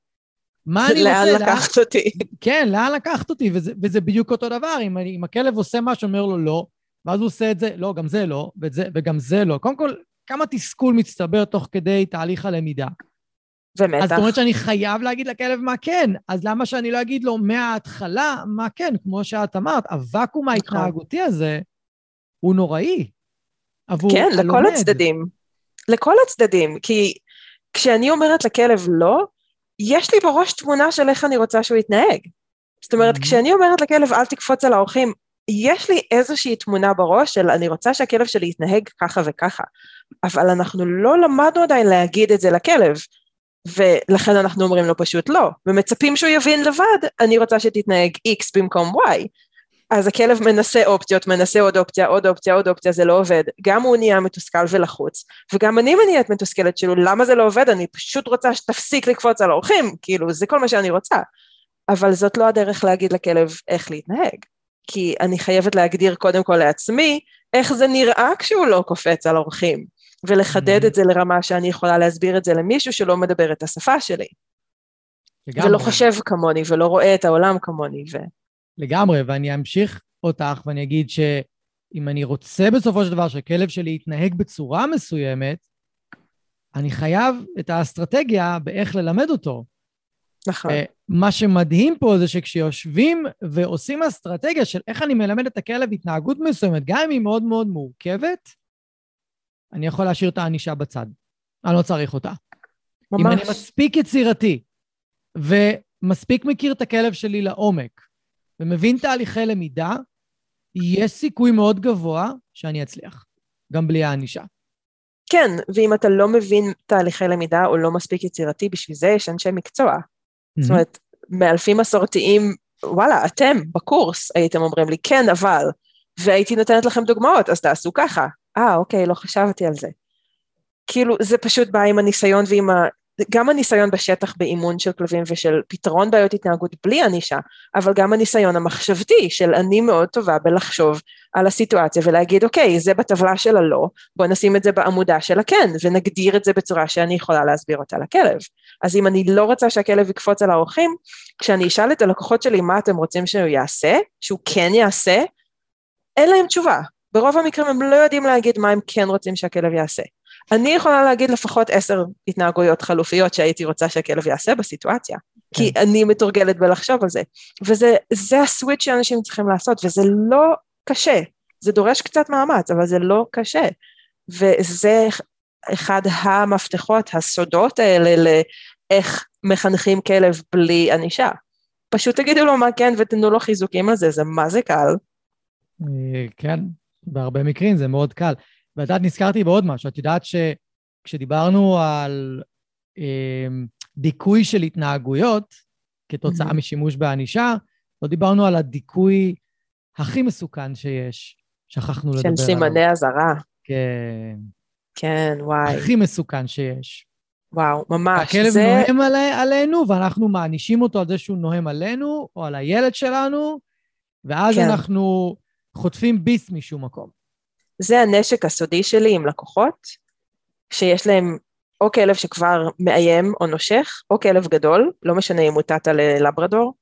מה [laughs] אני רוצה... לאן לקחת אותי. [laughs] כן, לאן לקחת אותי, וזה, וזה בדיוק אותו דבר. אם, אם הכלב עושה משהו, אומר לו לא, ואז הוא עושה את זה, לא, גם זה לא, וזה, וגם זה לא. קודם כל, כמה תסכול מצטבר תוך כדי תהליך הלמידה. ומתח. אז זאת אומרת שאני חייב להגיד לכלב מה כן, אז למה שאני לא אגיד לו מההתחלה מה כן, כמו שאת אמרת, הוואקום נכון. ההתנהגותי הזה הוא נוראי. עבור כן, הלומד. לכל הצדדים. לכל הצדדים, כי כשאני אומרת לכלב לא, יש לי בראש תמונה של איך אני רוצה שהוא יתנהג. זאת אומרת, mm-hmm. כשאני אומרת לכלב אל תקפוץ על האורחים, יש לי איזושהי תמונה בראש של אני רוצה שהכלב שלי יתנהג ככה וככה, אבל אנחנו לא למדנו עדיין להגיד את זה לכלב, ולכן אנחנו אומרים לו פשוט לא, ומצפים שהוא יבין לבד, אני רוצה שתתנהג X במקום Y. אז הכלב מנסה אופציות, מנסה עוד אופציה, עוד אופציה, עוד אופציה, זה לא עובד. גם הוא נהיה מתוסכל ולחוץ, וגם אני נהיית מתוסכלת שלו, למה זה לא עובד? אני פשוט רוצה שתפסיק לקפוץ על האורחים, כאילו, זה כל מה שאני רוצה. אבל זאת לא הדרך להגיד לכלב איך להתנהג. כי אני חייבת להגדיר קודם כל לעצמי איך זה נראה כשהוא לא קופץ על אורחים, ולחדד mm-hmm. את זה לרמה שאני יכולה להסביר את זה למישהו שלא מדבר את השפה שלי. לגמרי. ולא חושב כמוני, ולא רואה את העולם כמוני. ו... לגמרי, ואני אמשיך אותך ואני אגיד שאם אני רוצה בסופו של דבר שהכלב שלי יתנהג בצורה מסוימת, אני חייב את האסטרטגיה באיך ללמד אותו. נכון. מה שמדהים פה זה שכשיושבים ועושים אסטרטגיה של איך אני מלמד את הכלב התנהגות מסוימת, גם אם היא מאוד מאוד מורכבת, אני יכול להשאיר את הענישה בצד. אני לא צריך אותה. ממש. אם אני מספיק יצירתי ומספיק מכיר את הכלב שלי לעומק ומבין תהליכי למידה, יש סיכוי מאוד גבוה שאני אצליח, גם בלי הענישה. כן, ואם אתה לא מבין תהליכי למידה או לא מספיק יצירתי, בשביל זה יש אנשי מקצוע. Mm-hmm. זאת אומרת, מאלפים מסורתיים, וואלה, אתם בקורס הייתם אומרים לי, כן, אבל, והייתי נותנת לכם דוגמאות, אז תעשו ככה. אה, אוקיי, לא חשבתי על זה. כאילו, זה פשוט בא עם הניסיון ועם גם הניסיון בשטח באימון של כלבים ושל פתרון בעיות התנהגות בלי ענישה, אבל גם הניסיון המחשבתי של אני מאוד טובה בלחשוב על הסיטואציה ולהגיד אוקיי זה בטבלה של הלא, בוא נשים את זה בעמודה של הכן ונגדיר את זה בצורה שאני יכולה להסביר אותה לכלב. אז אם אני לא רוצה שהכלב יקפוץ על האורחים, כשאני אשאל את הלקוחות שלי מה אתם רוצים שהוא יעשה, שהוא כן יעשה, אין להם תשובה. ברוב המקרים הם לא יודעים להגיד מה הם כן רוצים שהכלב יעשה. אני יכולה להגיד לפחות עשר התנהגויות חלופיות שהייתי רוצה שהכלב יעשה בסיטואציה, כן. כי אני מתורגלת בלחשוב על זה. וזה הסוויץ' שאנשים צריכים לעשות, וזה לא קשה. זה דורש קצת מאמץ, אבל זה לא קשה. וזה אחד המפתחות, הסודות האלה לאיך מחנכים כלב בלי ענישה. פשוט תגידו לו מה כן ותנו לו חיזוקים על זה, זה מה זה קל. אה, כן, בהרבה מקרים זה מאוד קל. ואת יודעת, נזכרתי בעוד משהו. את יודעת שכשדיברנו על אה, דיכוי של התנהגויות כתוצאה mm-hmm. משימוש בענישה, לא דיברנו על הדיכוי הכי מסוכן שיש. שכחנו לדבר עליו. של סימני אזהרה. כן. כן, וואי. הכי מסוכן שיש. וואו, ממש. הכלב זה... נוהם עלי, עלינו, ואנחנו מענישים אותו על זה שהוא נוהם עלינו, או על הילד שלנו, ואז כן. אנחנו חוטפים ביס משום מקום. זה הנשק הסודי שלי עם לקוחות, שיש להם או כלב שכבר מאיים או נושך, או כלב גדול, לא משנה אם הוא טאטה ללברדור,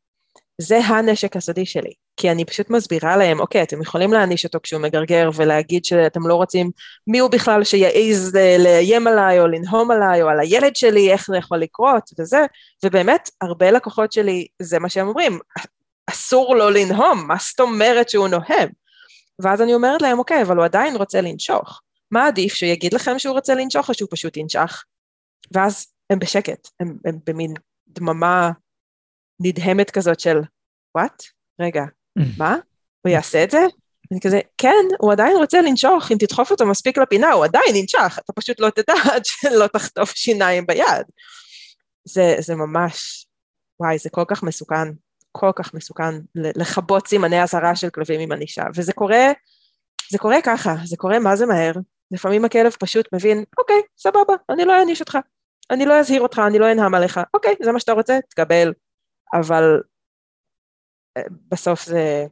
זה הנשק הסודי שלי. כי אני פשוט מסבירה להם, אוקיי, אתם יכולים להעניש אותו כשהוא מגרגר ולהגיד שאתם לא רוצים מי הוא בכלל שיעז לאיים עליי או לנהום עליי או על הילד שלי, איך זה יכול לקרות וזה, ובאמת, הרבה לקוחות שלי, זה מה שהם אומרים, אסור לו לנהום, מה זאת אומרת שהוא נוהם? ואז אני אומרת להם, אוקיי, אבל הוא עדיין רוצה לנשוך. מה עדיף, שהוא יגיד לכם שהוא רוצה לנשוך או שהוא פשוט ינשך? ואז הם בשקט, הם, הם במין דממה נדהמת כזאת של, וואט? רגע, מה? הוא יעשה את זה? אני כזה, כן, הוא עדיין רוצה לנשוך, אם תדחוף אותו מספיק לפינה, הוא עדיין ינשך, אתה פשוט לא תדע [laughs] עד שלא תחטוף שיניים ביד. זה, זה ממש, וואי, זה כל כך מסוכן. כל כך מסוכן לכבות סימני אזהרה של כלבים עם ענישה, וזה קורה, זה קורה ככה, זה קורה מה זה מהר, לפעמים הכלב פשוט מבין, אוקיי, סבבה, אני לא אעניש אותך, אני לא אזהיר אותך, אני לא אנהם עליך, אוקיי, זה מה שאתה רוצה, תקבל, אבל אה, בסוף זה,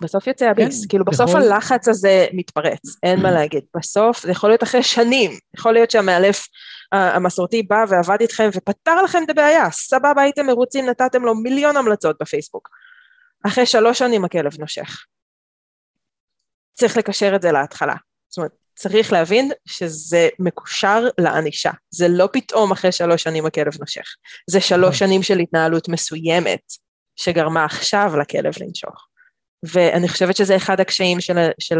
בסוף יוצא הביס, כן, כאילו בסוף. הלחץ הזה מתפרץ, אין מה להגיד, בסוף זה יכול להיות אחרי שנים, יכול להיות שהמאלף המסורתי בא ועבד איתכם ופתר לכם את הבעיה, סבבה הייתם מרוצים, נתתם לו מיליון המלצות בפייסבוק. אחרי שלוש שנים הכלב נושך. צריך לקשר את זה להתחלה. זאת אומרת, צריך להבין שזה מקושר לענישה. זה לא פתאום אחרי שלוש שנים הכלב נושך. זה שלוש. שנים של התנהלות מסוימת שגרמה עכשיו לכלב לנשוך. ואני חושבת שזה אחד הקשיים של, של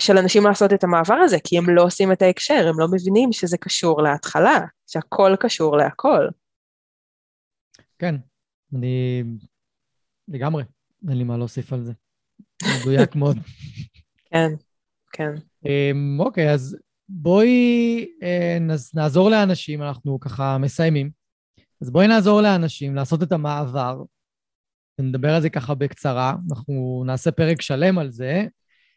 של אנשים לעשות את המעבר הזה, כי הם לא עושים את ההקשר, הם לא מבינים שזה קשור להתחלה, שהכל קשור להכל. כן, אני לגמרי, אין לי מה להוסיף על זה. מדויק מאוד. [laughs] כן, כן. אמ, אוקיי, אז בואי אה, נעזור לאנשים, אנחנו ככה מסיימים. אז בואי נעזור לאנשים לעשות את המעבר, ונדבר על זה ככה בקצרה. אנחנו נעשה פרק שלם על זה,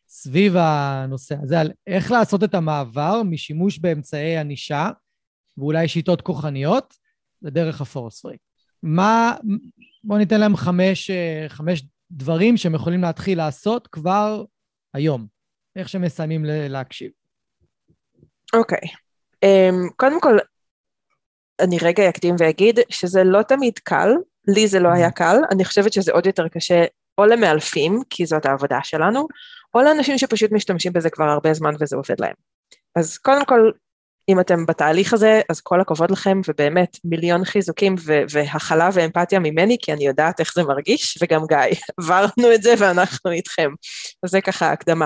סביב הנושא הזה, על איך לעשות את המעבר משימוש באמצעי ענישה ואולי שיטות כוחניות לדרך הפורס פרי. מה, בואו ניתן להם חמש, חמש דברים שהם יכולים להתחיל לעשות כבר היום, איך שהם מסיימים להקשיב. אוקיי. Okay. Um, קודם כל, אני רגע אקדים ואגיד שזה לא תמיד קל, לי זה לא היה קל, אני חושבת שזה עוד יותר קשה או למאלפים, כי זאת העבודה שלנו, או לאנשים שפשוט משתמשים בזה כבר הרבה זמן וזה עובד להם. אז קודם כל, אם אתם בתהליך הזה, אז כל הכבוד לכם, ובאמת מיליון חיזוקים והכלה ואמפתיה ממני, כי אני יודעת איך זה מרגיש, וגם גיא, [laughs] עברנו את זה ואנחנו איתכם. אז זה ככה הקדמה.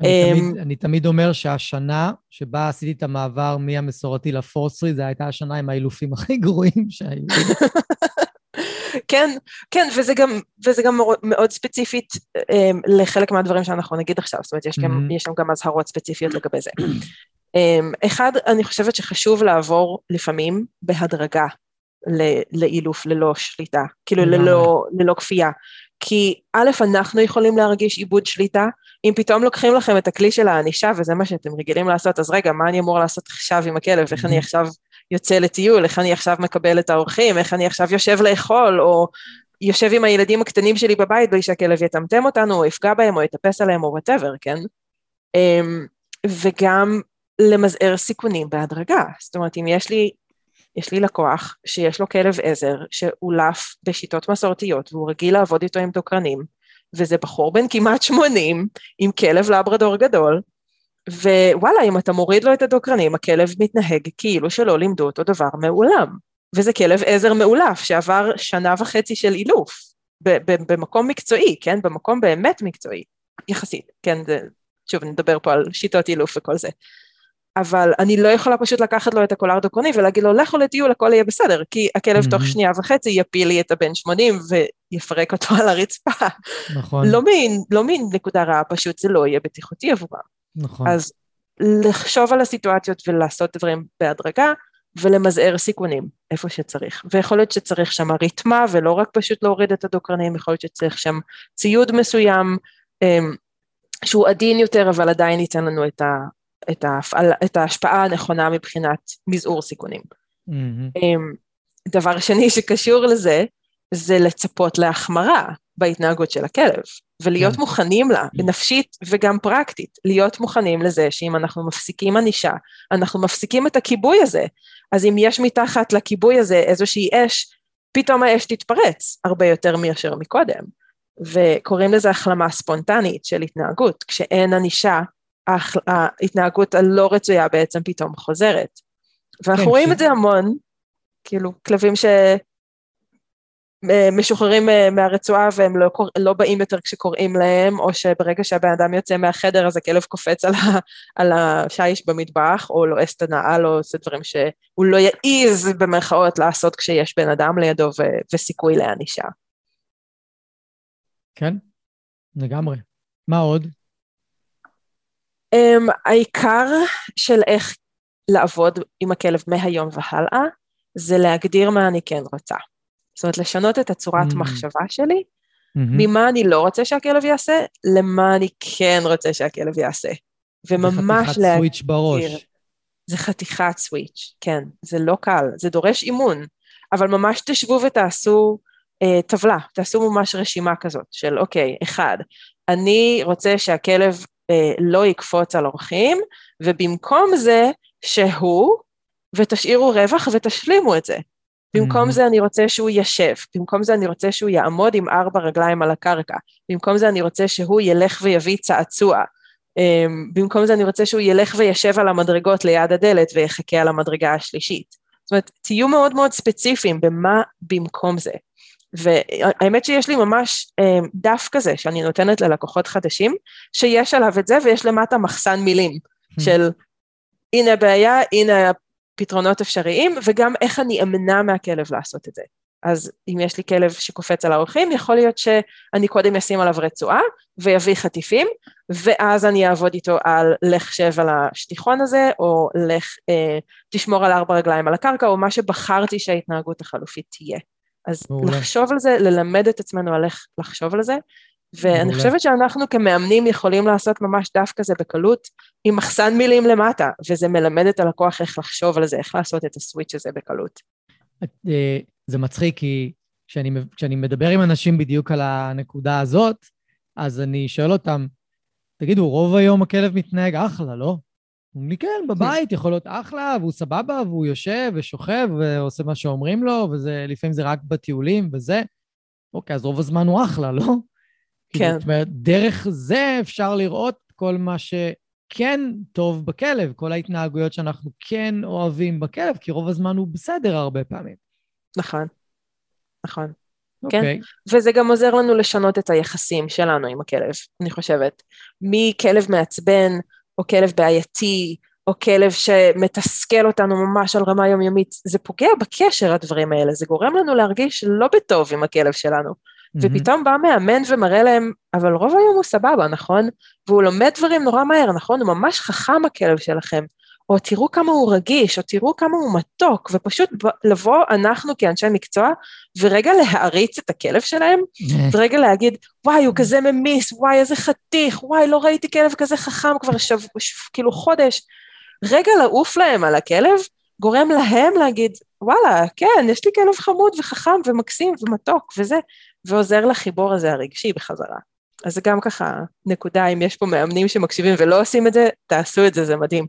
אני תמיד, אמ, אני תמיד אומר שהשנה שבה עשיתי את המעבר מהמסורתי לפורסרי, זו הייתה השנה עם האילופים הכי גרועים שהיו. [laughs] כן, כן, וזה גם, וזה גם מאוד ספציפית um, לחלק מהדברים שאנחנו נגיד עכשיו, זאת אומרת, יש, mm-hmm. גם, יש שם גם אזהרות ספציפיות לגבי זה. um, אחד, אני חושבת שחשוב לעבור לפעמים בהדרגה לאילוף ללא שליטה, כאילו ללא, ללא כפייה. כי א', אנחנו יכולים להרגיש עיבוד שליטה, אם פתאום לוקחים לכם את הכלי של הענישה וזה מה שאתם רגילים לעשות, אז רגע, מה אני אמור לעשות עכשיו עם הכלב, איך אני עכשיו יוצא לטיול, איך אני עכשיו מקבל את האורחים, איך אני עכשיו יושב לאכול, או יושב עם הילדים הקטנים שלי בבית בלי שהכלב יטמטם אותנו, או יפגע בהם, או יטפס עליהם, או whatever, כן? אמ, וגם למזער סיכונים בהדרגה. זאת אומרת, אם יש לי, יש לי לקוח שיש לו כלב עזר שאולף בשיטות מסורתיות, והוא רגיל לעבוד איתו עם דוקרנים, וזה בחור בן כמעט 80, עם כלב לברדור גדול, ווואלה, אם אתה מוריד לו את הדוקרנים, הכלב מתנהג כאילו שלא לימדו אותו דבר מעולם. וזה כלב עזר מאולף שעבר שנה וחצי של אילוף, במקום מקצועי, כן? במקום באמת מקצועי, יחסית, כן? זה, שוב, נדבר פה על שיטות אילוף וכל זה. אבל אני לא יכולה פשוט לקחת לו את הקולר דוקרני ולהגיד לו, לכו לטיול, הכל יהיה בסדר, כי הכלב mm-hmm. תוך שנייה וחצי יפיל לי את הבן 80 ויפרק אותו על הרצפה. נכון. לא, מין, לא מנקודה רעה, פשוט זה לא יהיה בטיחותי עבורם. נכון. אז לחשוב על הסיטואציות ולעשות דברים בהדרגה, ולמזער סיכונים איפה שצריך. ויכול להיות שצריך שם ריתמה ולא רק פשוט להוריד את הדוקרנים, יכול להיות שצריך שם ציוד מסוים אמ, שהוא עדין יותר אבל עדיין ייתן לנו את, ה, את, ההפעל, את ההשפעה הנכונה מבחינת מזעור סיכונים. Mm-hmm. דבר שני שקשור לזה זה לצפות להחמרה בהתנהגות של הכלב. ולהיות כן. מוכנים לה, mm. נפשית וגם פרקטית, להיות מוכנים לזה שאם אנחנו מפסיקים ענישה, אנחנו מפסיקים את הכיבוי הזה, אז אם יש מתחת לכיבוי הזה איזושהי אש, פתאום האש תתפרץ הרבה יותר מאשר מקודם. וקוראים לזה החלמה ספונטנית של התנהגות, כשאין ענישה, ההתנהגות הלא רצויה בעצם פתאום חוזרת. ואנחנו כן, רואים ש... את זה המון, כאילו כלבים ש... משוחררים אה, מהרצועה והם לא, לא באים יותר כשקוראים להם, או שברגע שהבן אדם יוצא מהחדר אז הכלב קופץ על, ה, על השיש במטבח, או לועס את הנעל, או עושה דברים שהוא לא יעז במרכאות לעשות כשיש בן אדם לידו ו, וסיכוי לענישה. כן, לגמרי. מה עוד? Um, העיקר של איך לעבוד עם הכלב מהיום והלאה, זה להגדיר מה אני כן רוצה. זאת אומרת, לשנות את הצורת mm. מחשבה שלי, mm-hmm. ממה אני לא רוצה שהכלב יעשה, למה אני כן רוצה שהכלב יעשה. וממש להגדיר... זה חתיכת סוויץ' בראש. זה חתיכת סוויץ', כן. זה לא קל, זה דורש אימון. אבל ממש תשבו ותעשו אה, טבלה, תעשו ממש רשימה כזאת של אוקיי, אחד, אני רוצה שהכלב אה, לא יקפוץ על אורחים, ובמקום זה שהוא, ותשאירו רווח ותשלימו את זה. במקום mm-hmm. זה אני רוצה שהוא ישב, במקום זה אני רוצה שהוא יעמוד עם ארבע רגליים על הקרקע, במקום זה אני רוצה שהוא ילך ויביא צעצוע, um, במקום זה אני רוצה שהוא ילך וישב על המדרגות ליד הדלת ויחכה על המדרגה השלישית. זאת אומרת, תהיו מאוד מאוד ספציפיים במה במקום זה. והאמת שיש לי ממש um, דף כזה שאני נותנת ללקוחות חדשים, שיש עליו את זה ויש למטה מחסן מילים mm-hmm. של הנה הבעיה, הנה פתרונות אפשריים, וגם איך אני אמנע מהכלב לעשות את זה. אז אם יש לי כלב שקופץ על האורחים, יכול להיות שאני קודם אשים עליו רצועה ויביא חטיפים, ואז אני אעבוד איתו על לך שב על השטיחון הזה, או לך אה, תשמור על ארבע רגליים על הקרקע, או מה שבחרתי שההתנהגות החלופית תהיה. אז מעולה. לחשוב על זה, ללמד את עצמנו על איך לחשוב על זה, ואני. חושבת שאנחנו כמאמנים יכולים לעשות ממש דף כזה בקלות, עם מחסן מילים למטה, וזה מלמד את הלקוח איך לחשוב על זה, איך לעשות את הסוויץ' הזה בקלות. אה, זה מצחיק, כי כשאני, כשאני מדבר עם אנשים בדיוק על הנקודה הזאת, אז אני שואל אותם, תגידו, רוב היום הכלב מתנהג אחלה, לא? אומרים לי, כן, בבית יכול להיות אחלה, והוא סבבה, והוא יושב ושוכב ועושה מה שאומרים לו, ולפעמים זה רק בטיולים וזה. אוקיי, אז רוב הזמן הוא אחלה, לא? כן. זאת אומרת, דרך זה אפשר לראות כל מה שכן טוב בכלב, כל ההתנהגויות שאנחנו כן אוהבים בכלב, כי רוב הזמן הוא בסדר הרבה פעמים. נכון, נכון. Okay. כן? אוקיי. וזה גם עוזר לנו לשנות את היחסים שלנו עם הכלב, אני חושבת. מכלב מעצבן, או כלב בעייתי, או כלב שמתסכל אותנו ממש על רמה יומיומית, זה פוגע בקשר הדברים האלה, זה גורם לנו להרגיש לא בטוב עם הכלב שלנו. ופתאום בא מאמן ומראה להם, אבל רוב היום הוא סבבה, נכון? והוא לומד דברים נורא מהר, נכון? הוא ממש חכם הכלב שלכם. או תראו כמה הוא רגיש, או תראו כמה הוא מתוק, ופשוט לבוא אנחנו כאנשי מקצוע, ורגע להעריץ את הכלב שלהם, ורגע להגיד, וואי, הוא כזה ממיס, וואי, איזה חתיך, וואי, לא ראיתי כלב כזה חכם כבר שב, כאילו חודש. רגע לעוף להם על הכלב, גורם להם להגיד, וואלה, כן, יש לי כלב חמוד וחכם ומקסים ומתוק וזה, ועוזר לחיבור הזה הרגשי בחזרה. אז זה גם ככה נקודה, אם יש פה מאמנים שמקשיבים ולא עושים את זה, תעשו את זה, זה מדהים.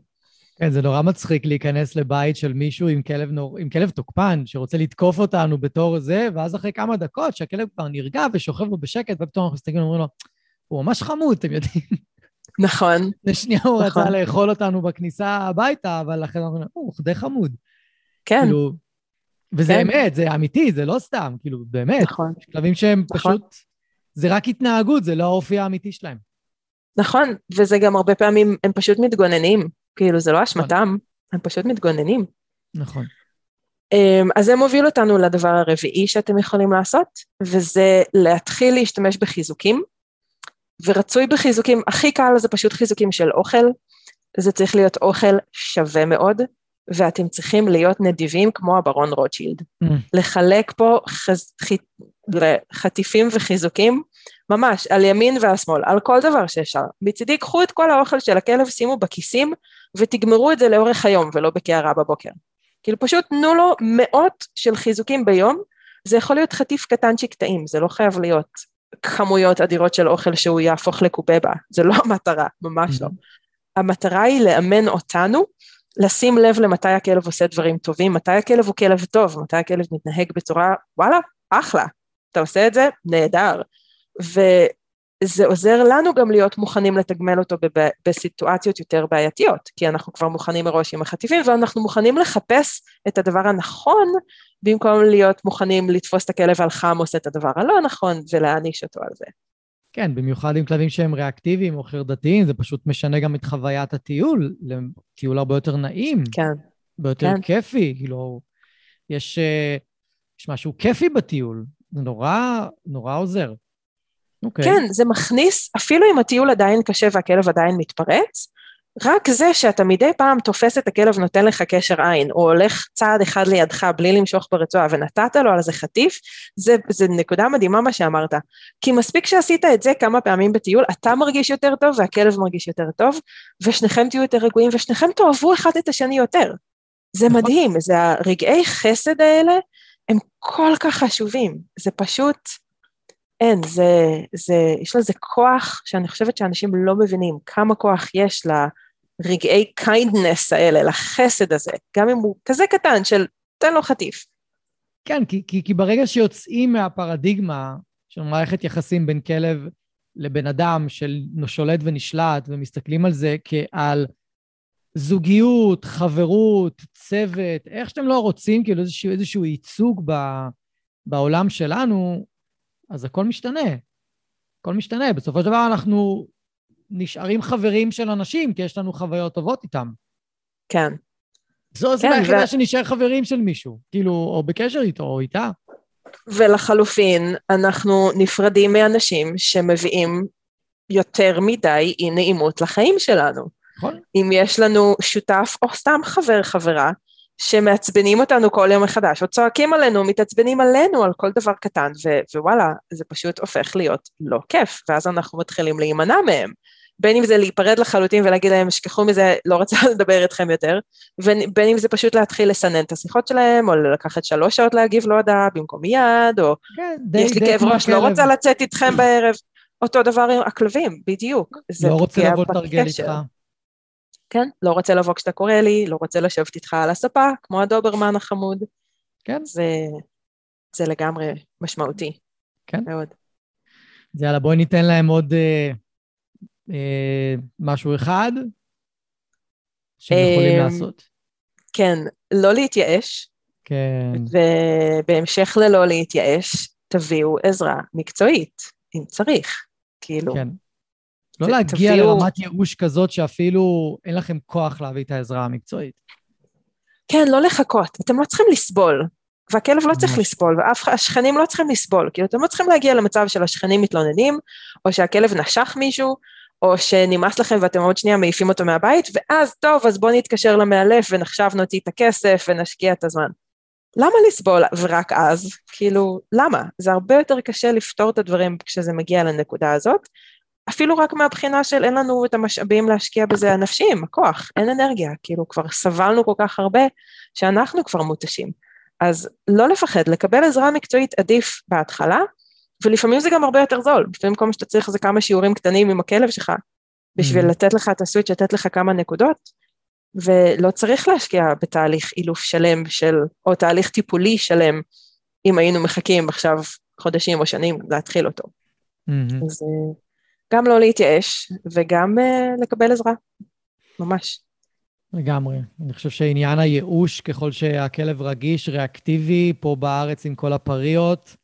כן, זה נורא מצחיק להיכנס לבית של מישהו עם כלב, נור... עם כלב תוקפן, שרוצה לתקוף אותנו בתור זה, ואז אחרי כמה דקות שהכלב כבר נרגע ושוכב לו בשקט, ופתאום אנחנו מסתכלים ואומרים לו, הוא ממש חמוד, אתם יודעים. נכון. [laughs] לשנייה הוא נכון. רצה לאכול אותנו בכניסה הביתה, אבל אחרי זה אומרים, הוא די חמוד. כן. כאילו, וזה כן. אמת, זה אמיתי, זה לא סתם, כאילו, באמת. נכון. יש כלבים שהם נכון. פשוט, זה רק התנהגות, זה לא האופי האמיתי שלהם. נכון, וזה גם הרבה פעמים, הם פשוט מתגוננים. כאילו, זה לא נכון. אשמתם, הם פשוט מתגוננים. נכון. אמ, אז זה מוביל אותנו לדבר הרביעי שאתם יכולים לעשות, וזה להתחיל להשתמש בחיזוקים. ורצוי בחיזוקים, הכי קל זה פשוט חיזוקים של אוכל, זה צריך להיות אוכל שווה מאוד, ואתם צריכים להיות נדיבים כמו הברון רוטשילד. Mm. לחלק פה חז... ח... חטיפים וחיזוקים, ממש, על ימין ועל שמאל, על כל דבר שאפשר. מצידי קחו את כל האוכל של הכלב, שימו בכיסים, ותגמרו את זה לאורך היום, ולא בקערה בבוקר. כאילו פשוט תנו לו מאות של חיזוקים ביום, זה יכול להיות חטיף קטנצ'יק טעים, זה לא חייב להיות כמויות אדירות של אוכל שהוא יהפוך לקובבה, זה לא המטרה, ממש לא. המטרה היא לאמן אותנו, לשים לב למתי הכלב עושה דברים טובים, מתי הכלב הוא כלב טוב, מתי הכלב מתנהג בצורה, וואלה, אחלה, אתה עושה את זה, נהדר. וזה עוזר לנו גם להיות מוכנים לתגמל אותו בסיטואציות יותר בעייתיות, כי אנחנו כבר מוכנים מראש עם החטיפים, ואנחנו מוכנים לחפש את הדבר הנכון, במקום להיות מוכנים לתפוס את הכלב על חם עושה את הדבר הלא נכון, ולהעניש אותו על זה. כן, במיוחד עם כלבים שהם ריאקטיביים או חרדתיים, זה פשוט משנה גם את חוויית הטיול, לטיול הרבה יותר נעים. כן. הרבה יותר כן. כיפי, כאילו, יש, אה, יש משהו כיפי בטיול, זה נורא, נורא עוזר. Okay. אוקיי. כן, זה מכניס, אפילו אם הטיול עדיין קשה והכלב עדיין מתפרץ, רק זה שאתה מדי פעם תופס את הכלב נותן לך קשר עין, או הולך צעד אחד לידך בלי למשוך ברצועה ונתת לו על זה חטיף, זה, זה נקודה מדהימה מה שאמרת. כי מספיק שעשית את זה כמה פעמים בטיול, אתה מרגיש יותר טוב והכלב מרגיש יותר טוב, ושניכם תהיו יותר רגועים ושניכם תאהבו אחד את השני יותר. זה נכון. מדהים, זה הרגעי חסד האלה, הם כל כך חשובים, זה פשוט... אין, זה, זה, יש לזה כוח שאני חושבת שאנשים לא מבינים כמה כוח יש לרגעי kindness האלה, לחסד הזה, גם אם הוא כזה קטן של תן לו חטיף. כן, כי, כי, כי ברגע שיוצאים מהפרדיגמה של מערכת יחסים בין כלב לבן אדם של שולט ונשלט, ומסתכלים על זה כעל זוגיות, חברות, צוות, איך שאתם לא רוצים, כאילו איזשהו, איזשהו ייצוג ב, בעולם שלנו, אז הכל משתנה. הכל משתנה. בסופו של דבר אנחנו נשארים חברים של אנשים, כי יש לנו חוויות טובות איתם. כן. זו הסיבה כן, היחידה ו... שנשאר חברים של מישהו, כאילו, או בקשר איתו, או איתה. ולחלופין, אנחנו נפרדים מאנשים שמביאים יותר מדי אי נעימות לחיים שלנו. נכון. אם יש לנו שותף, או סתם חבר, חברה, שמעצבנים אותנו כל יום מחדש, או צועקים עלינו, מתעצבנים עלינו על כל דבר קטן, ו- ווואלה, זה פשוט הופך להיות לא כיף, ואז אנחנו מתחילים להימנע מהם. בין אם זה להיפרד לחלוטין ולהגיד להם, שכחו מזה, לא רוצה [laughs] לדבר איתכם יותר, ובין אם זה פשוט להתחיל לסנן את השיחות שלהם, או לקחת שלוש שעות להגיב להודעה במקום מיד, או כן, די, יש לי כאב ראש, לא רוצה לצאת איתכם בערב. אותו דבר עם הכלבים, בדיוק. לא רוצה לבוא לתרגל איתך. כן? לא רוצה לבוא כשאתה קורא לי, לא רוצה לשבת איתך על הספה, כמו הדוברמן החמוד. כן. זה, זה לגמרי משמעותי. כן. מאוד. אז יאללה, בואי ניתן להם עוד אה, אה, משהו אחד שהם יכולים אה, לעשות. כן, לא להתייאש. כן. ובהמשך ללא להתייאש, תביאו עזרה מקצועית, אם צריך. כאילו, כן. לא להגיע תביאו... לרמת ייאוש כזאת שאפילו אין לכם כוח להביא את העזרה המקצועית. כן, לא לחכות. אתם לא צריכים לסבול. והכלב לא צריך לסבול, והשכנים לא צריכים לסבול. כאילו, אתם לא צריכים להגיע למצב של השכנים מתלוננים, או שהכלב נשך מישהו, או שנמאס לכם ואתם עוד שנייה מעיפים אותו מהבית, ואז טוב, אז בואו נתקשר למאלף ונחשב נוציא את הכסף ונשקיע את הזמן. למה לסבול ורק אז? כאילו, למה? זה הרבה יותר קשה לפתור את הדברים כשזה מגיע לנקודה הזאת, אפילו רק מהבחינה של אין לנו את המשאבים להשקיע בזה הנפשיים, הכוח, אין אנרגיה, כאילו כבר סבלנו כל כך הרבה שאנחנו כבר מותשים. אז לא לפחד, לקבל עזרה מקצועית עדיף בהתחלה, ולפעמים זה גם הרבה יותר זול, לפעמים כל מה שאתה צריך זה כמה שיעורים קטנים עם הכלב שלך, בשביל mm-hmm. לתת לך את הסוויץ', לתת לך כמה נקודות, ולא צריך להשקיע בתהליך אילוף שלם של, או תהליך טיפולי שלם, אם היינו מחכים עכשיו חודשים או שנים להתחיל אותו. Mm-hmm. אז אה, גם לא להתייאש, וגם uh, לקבל עזרה, ממש. לגמרי. אני חושב שעניין הייאוש, ככל שהכלב רגיש, ריאקטיבי, פה בארץ עם כל הפריות,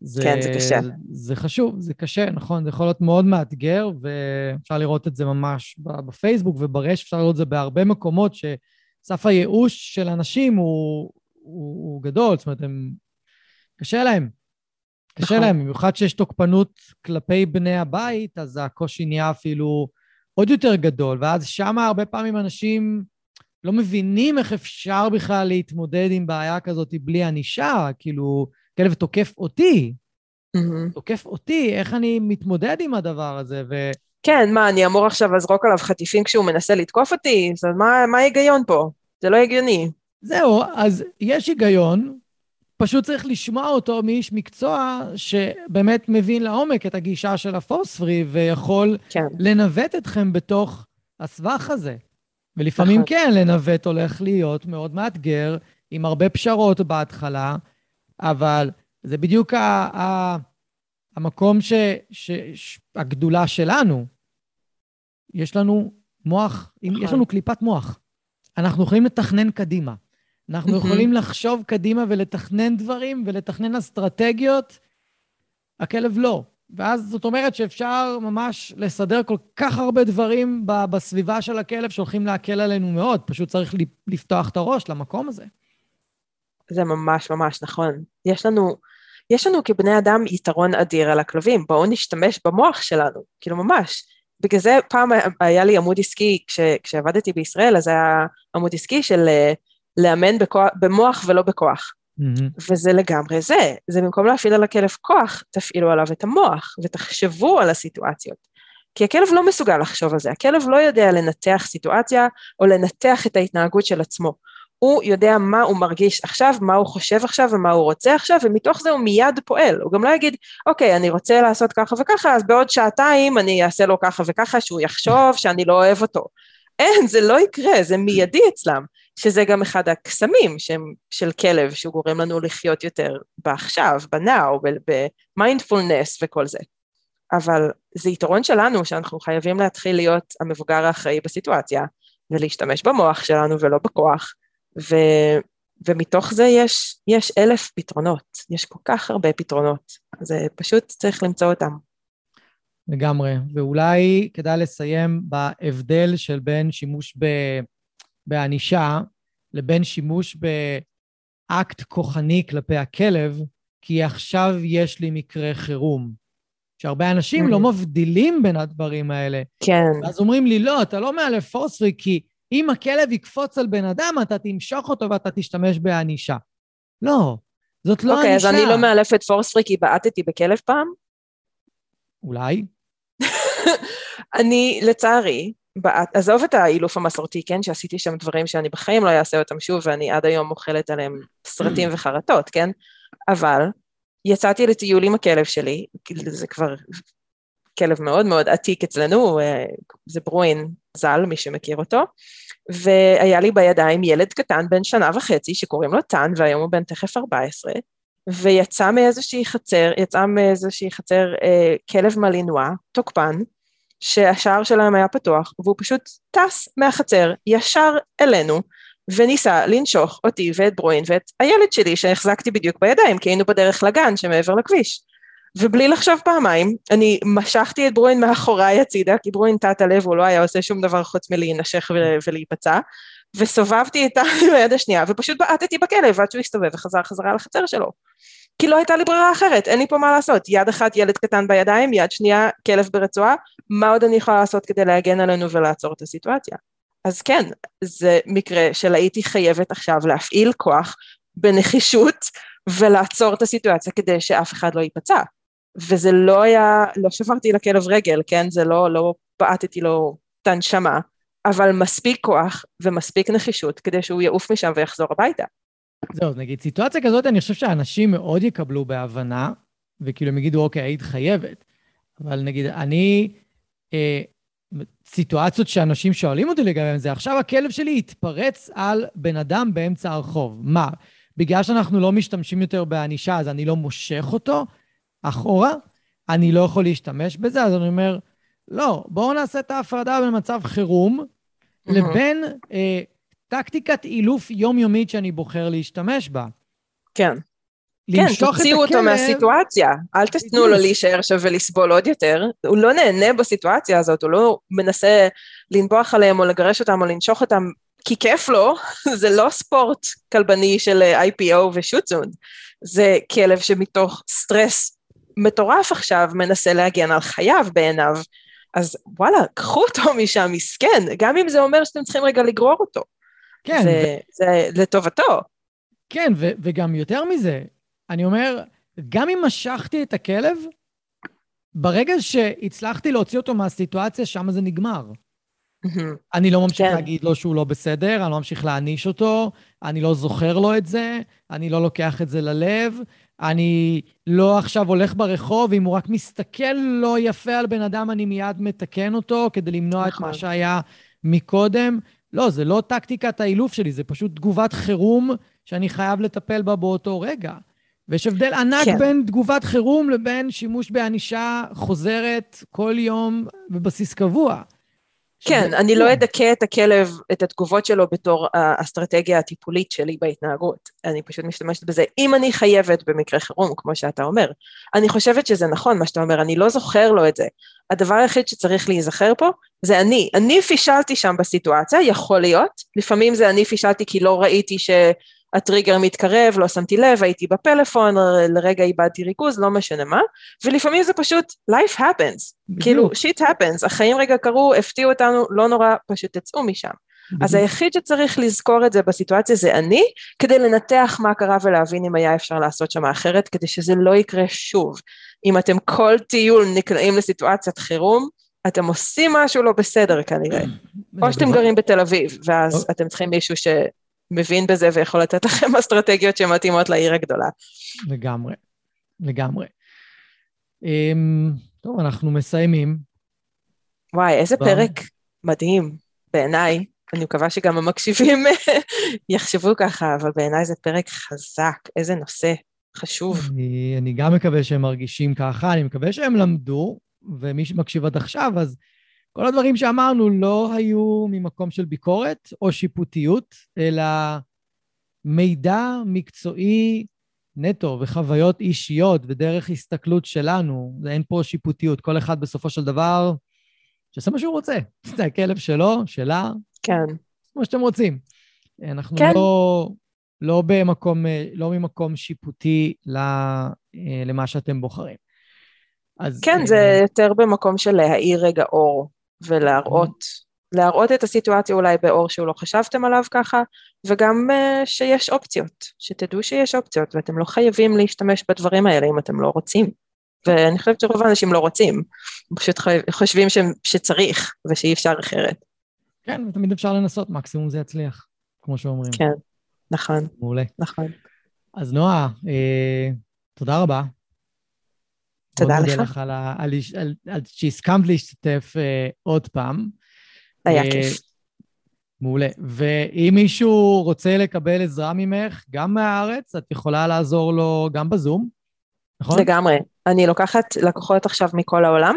זה, כן, זה קשה. זה חשוב, זה קשה, נכון? זה יכול להיות מאוד מאתגר, ואפשר לראות את זה ממש בפייסבוק וברשת, אפשר לראות את זה בהרבה מקומות, שסף הייאוש של אנשים הוא, הוא, הוא גדול, זאת אומרת, הם... קשה להם. קשה נכון. להם, במיוחד שיש תוקפנות כלפי בני הבית, אז הקושי נהיה אפילו עוד יותר גדול, ואז שם הרבה פעמים אנשים לא מבינים איך אפשר בכלל להתמודד עם בעיה כזאת בלי ענישה, כאילו... כלב תוקף אותי, mm-hmm. תוקף אותי, איך אני מתמודד עם הדבר הזה, ו... כן, מה, אני אמור עכשיו לזרוק עליו חטיפים כשהוא מנסה לתקוף אותי? אז מה, מה ההיגיון פה? זה לא הגיוני. זהו, אז יש היגיון, פשוט צריך לשמוע אותו מאיש מקצוע שבאמת מבין לעומק את הגישה של הפוספרי ויכול כן. לנווט אתכם בתוך הסבך הזה. ולפעמים נכון. כן, לנווט הולך להיות מאוד מאתגר, עם הרבה פשרות בהתחלה, אבל זה בדיוק ה, ה, המקום ש, ש, ש, הגדולה שלנו. יש לנו מוח, נכון. יש לנו קליפת מוח. אנחנו יכולים לתכנן קדימה. אנחנו יכולים לחשוב קדימה ולתכנן דברים ולתכנן אסטרטגיות. הכלב לא. ואז זאת אומרת שאפשר ממש לסדר כל כך הרבה דברים בסביבה של הכלב שהולכים להקל עלינו מאוד. פשוט צריך לפתוח את הראש למקום הזה. זה ממש ממש נכון. יש לנו, יש לנו כבני אדם יתרון אדיר על הכלבים, בואו נשתמש במוח שלנו, כאילו ממש. בגלל זה פעם היה לי עמוד עסקי, כש, כשעבדתי בישראל, אז היה עמוד עסקי של אה, לאמן בכוח, במוח ולא בכוח. Mm-hmm. וזה לגמרי זה, זה במקום להפעיל על הכלב כוח, תפעילו עליו את המוח ותחשבו על הסיטואציות. כי הכלב לא מסוגל לחשוב על זה, הכלב לא יודע לנתח סיטואציה או לנתח את ההתנהגות של עצמו. הוא יודע מה הוא מרגיש עכשיו, מה הוא חושב עכשיו ומה הוא רוצה עכשיו, ומתוך זה הוא מיד פועל. הוא גם לא יגיד, אוקיי, אני רוצה לעשות ככה וככה, אז בעוד שעתיים אני אעשה לו ככה וככה, שהוא יחשוב שאני לא אוהב אותו. אין, זה לא יקרה, זה מיידי אצלם, שזה גם אחד הקסמים שהם של כלב, שהוא גורם לנו לחיות יותר בעכשיו, בנאו, במיינדפולנס וכל זה. אבל זה יתרון שלנו שאנחנו חייבים להתחיל להיות המבוגר האחראי בסיטואציה, ולהשתמש במוח שלנו ולא בכוח, ו, ומתוך זה יש, יש אלף פתרונות, יש כל כך הרבה פתרונות, זה פשוט צריך למצוא אותם. לגמרי, ואולי כדאי לסיים בהבדל של בין שימוש בענישה לבין שימוש באקט כוחני כלפי הכלב, כי עכשיו יש לי מקרה חירום. שהרבה אנשים לא מבדילים בין הדברים האלה. כן. ואז אומרים לי, לא, אתה לא מאלף פוספרי, כי אם הכלב יקפוץ על בן אדם, אתה תמשוך אותו ואתה תשתמש בענישה. לא, זאת לא okay, ענישה. אוקיי, אז אני לא מאלפת פורספרי כי בעטתי בכלב פעם? אולי. [laughs] אני, לצערי, בעט, עזוב את האילוף המסורתי, כן, שעשיתי שם דברים שאני בחיים לא אעשה אותם שוב, ואני עד היום אוכלת עליהם סרטים [clears throat] וחרטות, כן? אבל יצאתי לטיול עם הכלב שלי, זה כבר כלב מאוד מאוד עתיק אצלנו, אה, זה ברואין ז"ל, מי שמכיר אותו, והיה לי בידיים ילד קטן בן שנה וחצי שקוראים לו טאן, והיום הוא בן תכף 14, ויצא מאיזושהי חצר, יצא מאיזושהי חצר אה, כלב מלינוע, תוקפן, שהשער שלהם היה פתוח, והוא פשוט טס מהחצר ישר אלינו, וניסה לנשוך אותי ואת ברואין ואת הילד שלי שהחזקתי בדיוק בידיים, כי היינו בדרך לגן שמעבר לכביש. ובלי לחשוב פעמיים, אני משכתי את ברואין מאחוריי הצידה, כי ברואין תת הלב, הוא לא היה עושה שום דבר חוץ מלהינשך ולהיפצע, וסובבתי את היד [laughs] השנייה, ופשוט בעטתי בכלב עד שהוא הסתובב וחזר חזרה לחצר שלו. כי לא הייתה לי ברירה אחרת, אין לי פה מה לעשות. יד אחת ילד קטן בידיים, יד שנייה כלב ברצועה, מה עוד אני יכולה לעשות כדי להגן עלינו ולעצור את הסיטואציה? אז כן, זה מקרה של הייתי חייבת עכשיו להפעיל כוח בנחישות ולעצור את הסיטואציה כדי שאף אחד לא ייפצע. וזה לא היה, לא שברתי לכלב רגל, כן? זה לא, לא בעטתי לו את הנשמה, אבל מספיק כוח ומספיק נחישות כדי שהוא יעוף משם ויחזור הביתה. זהו, נגיד, סיטואציה כזאת, אני חושב שאנשים מאוד יקבלו בהבנה, וכאילו הם יגידו, אוקיי, היית חייבת. אבל נגיד, אני, אה, סיטואציות שאנשים שואלים אותי לגביהם זה, עכשיו הכלב שלי התפרץ על בן אדם באמצע הרחוב. מה, בגלל שאנחנו לא משתמשים יותר בענישה, אז אני לא מושך אותו אחורה? אני לא יכול להשתמש בזה? אז אני אומר, לא, בואו נעשה את ההפרדה בין מצב חירום mm-hmm. לבין אה, טקטיקת אילוף יומיומית שאני בוחר להשתמש בה. כן. כן, תוציאו אותו מהסיטואציה, אל תתנו לו להישאר שם ולסבול עוד יותר, הוא לא נהנה בסיטואציה הזאת, הוא לא מנסה לנבוח עליהם או לגרש אותם או לנשוך אותם כי כיף לו, [laughs] זה לא ספורט כלבני של IPO ושוטזון, זה כלב שמתוך סטרס מטורף עכשיו מנסה להגן על חייו בעיניו, אז וואלה, קחו אותו משם מסכן, גם אם זה אומר שאתם צריכים רגע לגרור אותו. כן. זה, ו... זה לטובתו. כן, ו- וגם יותר מזה, אני אומר, גם אם משכתי את הכלב, ברגע שהצלחתי להוציא אותו מהסיטואציה, שם זה נגמר. אני לא ממשיך כן. להגיד לו שהוא לא בסדר, אני לא ממשיך להעניש אותו, אני לא זוכר לו את זה, אני לא לוקח את זה ללב, אני לא עכשיו הולך ברחוב, אם הוא רק מסתכל לא יפה על בן אדם, אני מיד מתקן אותו כדי למנוע נכון. את מה. שהיה מקודם. לא, זה לא טקטיקת האילוף שלי, זה פשוט תגובת חירום שאני חייב לטפל בה באותו רגע. ויש הבדל ענק כן. בין תגובת חירום לבין שימוש בענישה חוזרת כל יום בבסיס קבוע. כן, אני לא אדכא את הכלב, את התגובות שלו בתור האסטרטגיה הטיפולית שלי בהתנהגות. אני פשוט משתמשת בזה, אם אני חייבת במקרה חירום, כמו שאתה אומר. אני חושבת שזה נכון מה שאתה אומר, אני לא זוכר לו את זה. הדבר היחיד שצריך להיזכר פה זה אני. אני פישלתי שם בסיטואציה, יכול להיות. לפעמים זה אני פישלתי כי לא ראיתי ש... הטריגר מתקרב, לא שמתי לב, הייתי בפלאפון, לרגע איבדתי ריכוז, לא משנה מה, ולפעמים זה פשוט life happens, בדיוק. כאילו shit happens, החיים רגע קרו, הפתיעו אותנו, לא נורא, פשוט תצאו משם. בדיוק. אז היחיד שצריך לזכור את זה בסיטואציה זה אני, כדי לנתח מה קרה ולהבין אם היה אפשר לעשות שם אחרת, כדי שזה לא יקרה שוב. אם אתם כל טיול נקלעים לסיטואציית חירום, אתם עושים משהו לא בסדר כנראה. או שאתם גרים בתל אביב, ואז אתם צריכים מישהו ש... מבין בזה ויכול לתת לכם [laughs] אסטרטגיות שמתאימות לעיר הגדולה. לגמרי, לגמרי. Um, טוב, אנחנו מסיימים. וואי, איזה ב... פרק מדהים בעיניי. אני מקווה שגם המקשיבים [laughs] יחשבו ככה, אבל בעיניי זה פרק חזק, איזה נושא חשוב. אני, אני גם מקווה שהם מרגישים ככה, אני מקווה שהם למדו, ומי שמקשיב עד עכשיו, אז כל הדברים שאמרנו לא היו ממקום של ביקורת או שיפוטיות, אלא מידע מקצועי נטו וחוויות אישיות ודרך הסתכלות שלנו. אין פה שיפוטיות. כל אחד בסופו של דבר, שיעשה מה שהוא רוצה. [laughs] זה הכלב שלו, שלה. כן. כמו שאתם רוצים. אנחנו כן. לא, לא, במקום, לא ממקום שיפוטי למה שאתם בוחרים. אז... כן, זה יותר במקום של להאיר רגע אור. ולהראות, להראות את הסיטואציה אולי באור שהוא לא חשבתם עליו ככה, וגם uh, שיש אופציות, שתדעו שיש אופציות, ואתם לא חייבים להשתמש בדברים האלה אם אתם לא רוצים. ואני חושבת שרוב האנשים לא רוצים, פשוט חושבים ש, שצריך ושאי אפשר אחרת. כן, ותמיד אפשר לנסות, מקסימום זה יצליח, כמו שאומרים. כן, נכון. מעולה. נכון. אז נועה, אה, תודה רבה. תודה לך. מאוד מודה לך על, על, על, על שהסכמת להשתתף uh, עוד פעם. היה uh, כיף. מעולה. ואם מישהו רוצה לקבל עזרה ממך, גם מהארץ, את יכולה לעזור לו גם בזום, נכון? לגמרי. אני לוקחת לקוחות עכשיו מכל העולם.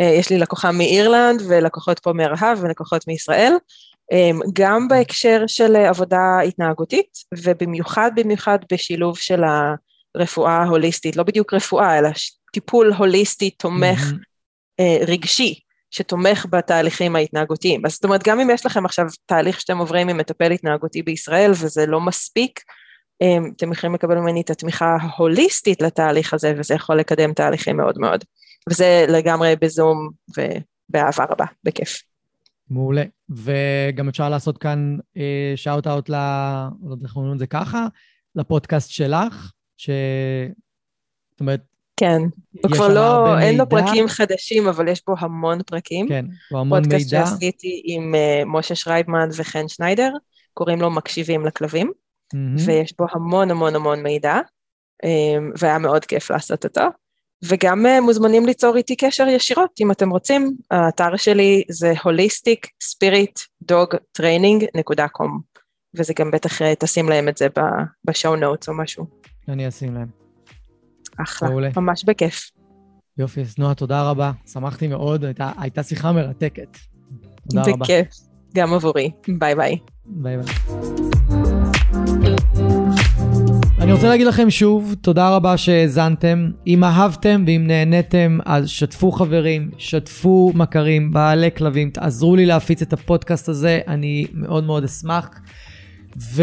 Uh, יש לי לקוחה מאירלנד ולקוחות פה מרהב ולקוחות מישראל. Um, גם בהקשר של עבודה התנהגותית, ובמיוחד במיוחד בשילוב של הרפואה ההוליסטית, לא בדיוק רפואה, אלא טיפול הוליסטי תומך mm-hmm. אה, רגשי, שתומך בתהליכים ההתנהגותיים. אז זאת אומרת, גם אם יש לכם עכשיו תהליך שאתם עוברים עם מטפל התנהגותי בישראל וזה לא מספיק, אה, אתם יכולים לקבל ממני את התמיכה ההוליסטית לתהליך הזה, וזה יכול לקדם תהליכים מאוד מאוד. וזה לגמרי בזום ובאהבה רבה, בכיף. מעולה. וגם אפשר לעשות כאן שאוט אאוט ל... לא יודע איך אומרים את זה ככה, לפודקאסט שלך, ש... זאת אומרת, כן, הוא כבר לא, אין לו פרקים חדשים, אבל יש פה המון פרקים. כן, הוא המון מידע. פודקאסט שעשיתי עם uh, משה שרייבמן וחן שניידר, קוראים לו מקשיבים לכלבים, mm-hmm. ויש פה המון המון המון מידע, um, והיה מאוד כיף לעשות אותו. וגם uh, מוזמנים ליצור איתי קשר ישירות, אם אתם רוצים. האתר שלי זה holisticspiritdogtraining.com, וזה גם בטח אה, תשים להם את זה ב show notes או משהו. אני אשים להם. אחלה, מעולה. ממש בכיף. יופי, אז נועה, תודה רבה. שמחתי מאוד, הייתה, הייתה שיחה מרתקת. תודה רבה. בכיף, גם עבורי. ביי ביי. ביי ביי. אני רוצה להגיד לכם שוב, תודה רבה שהאזנתם. אם אהבתם ואם נהניתם, אז שתפו חברים, שתפו מכרים, בעלי כלבים, תעזרו לי להפיץ את הפודקאסט הזה, אני מאוד מאוד אשמח. ו...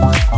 Bye.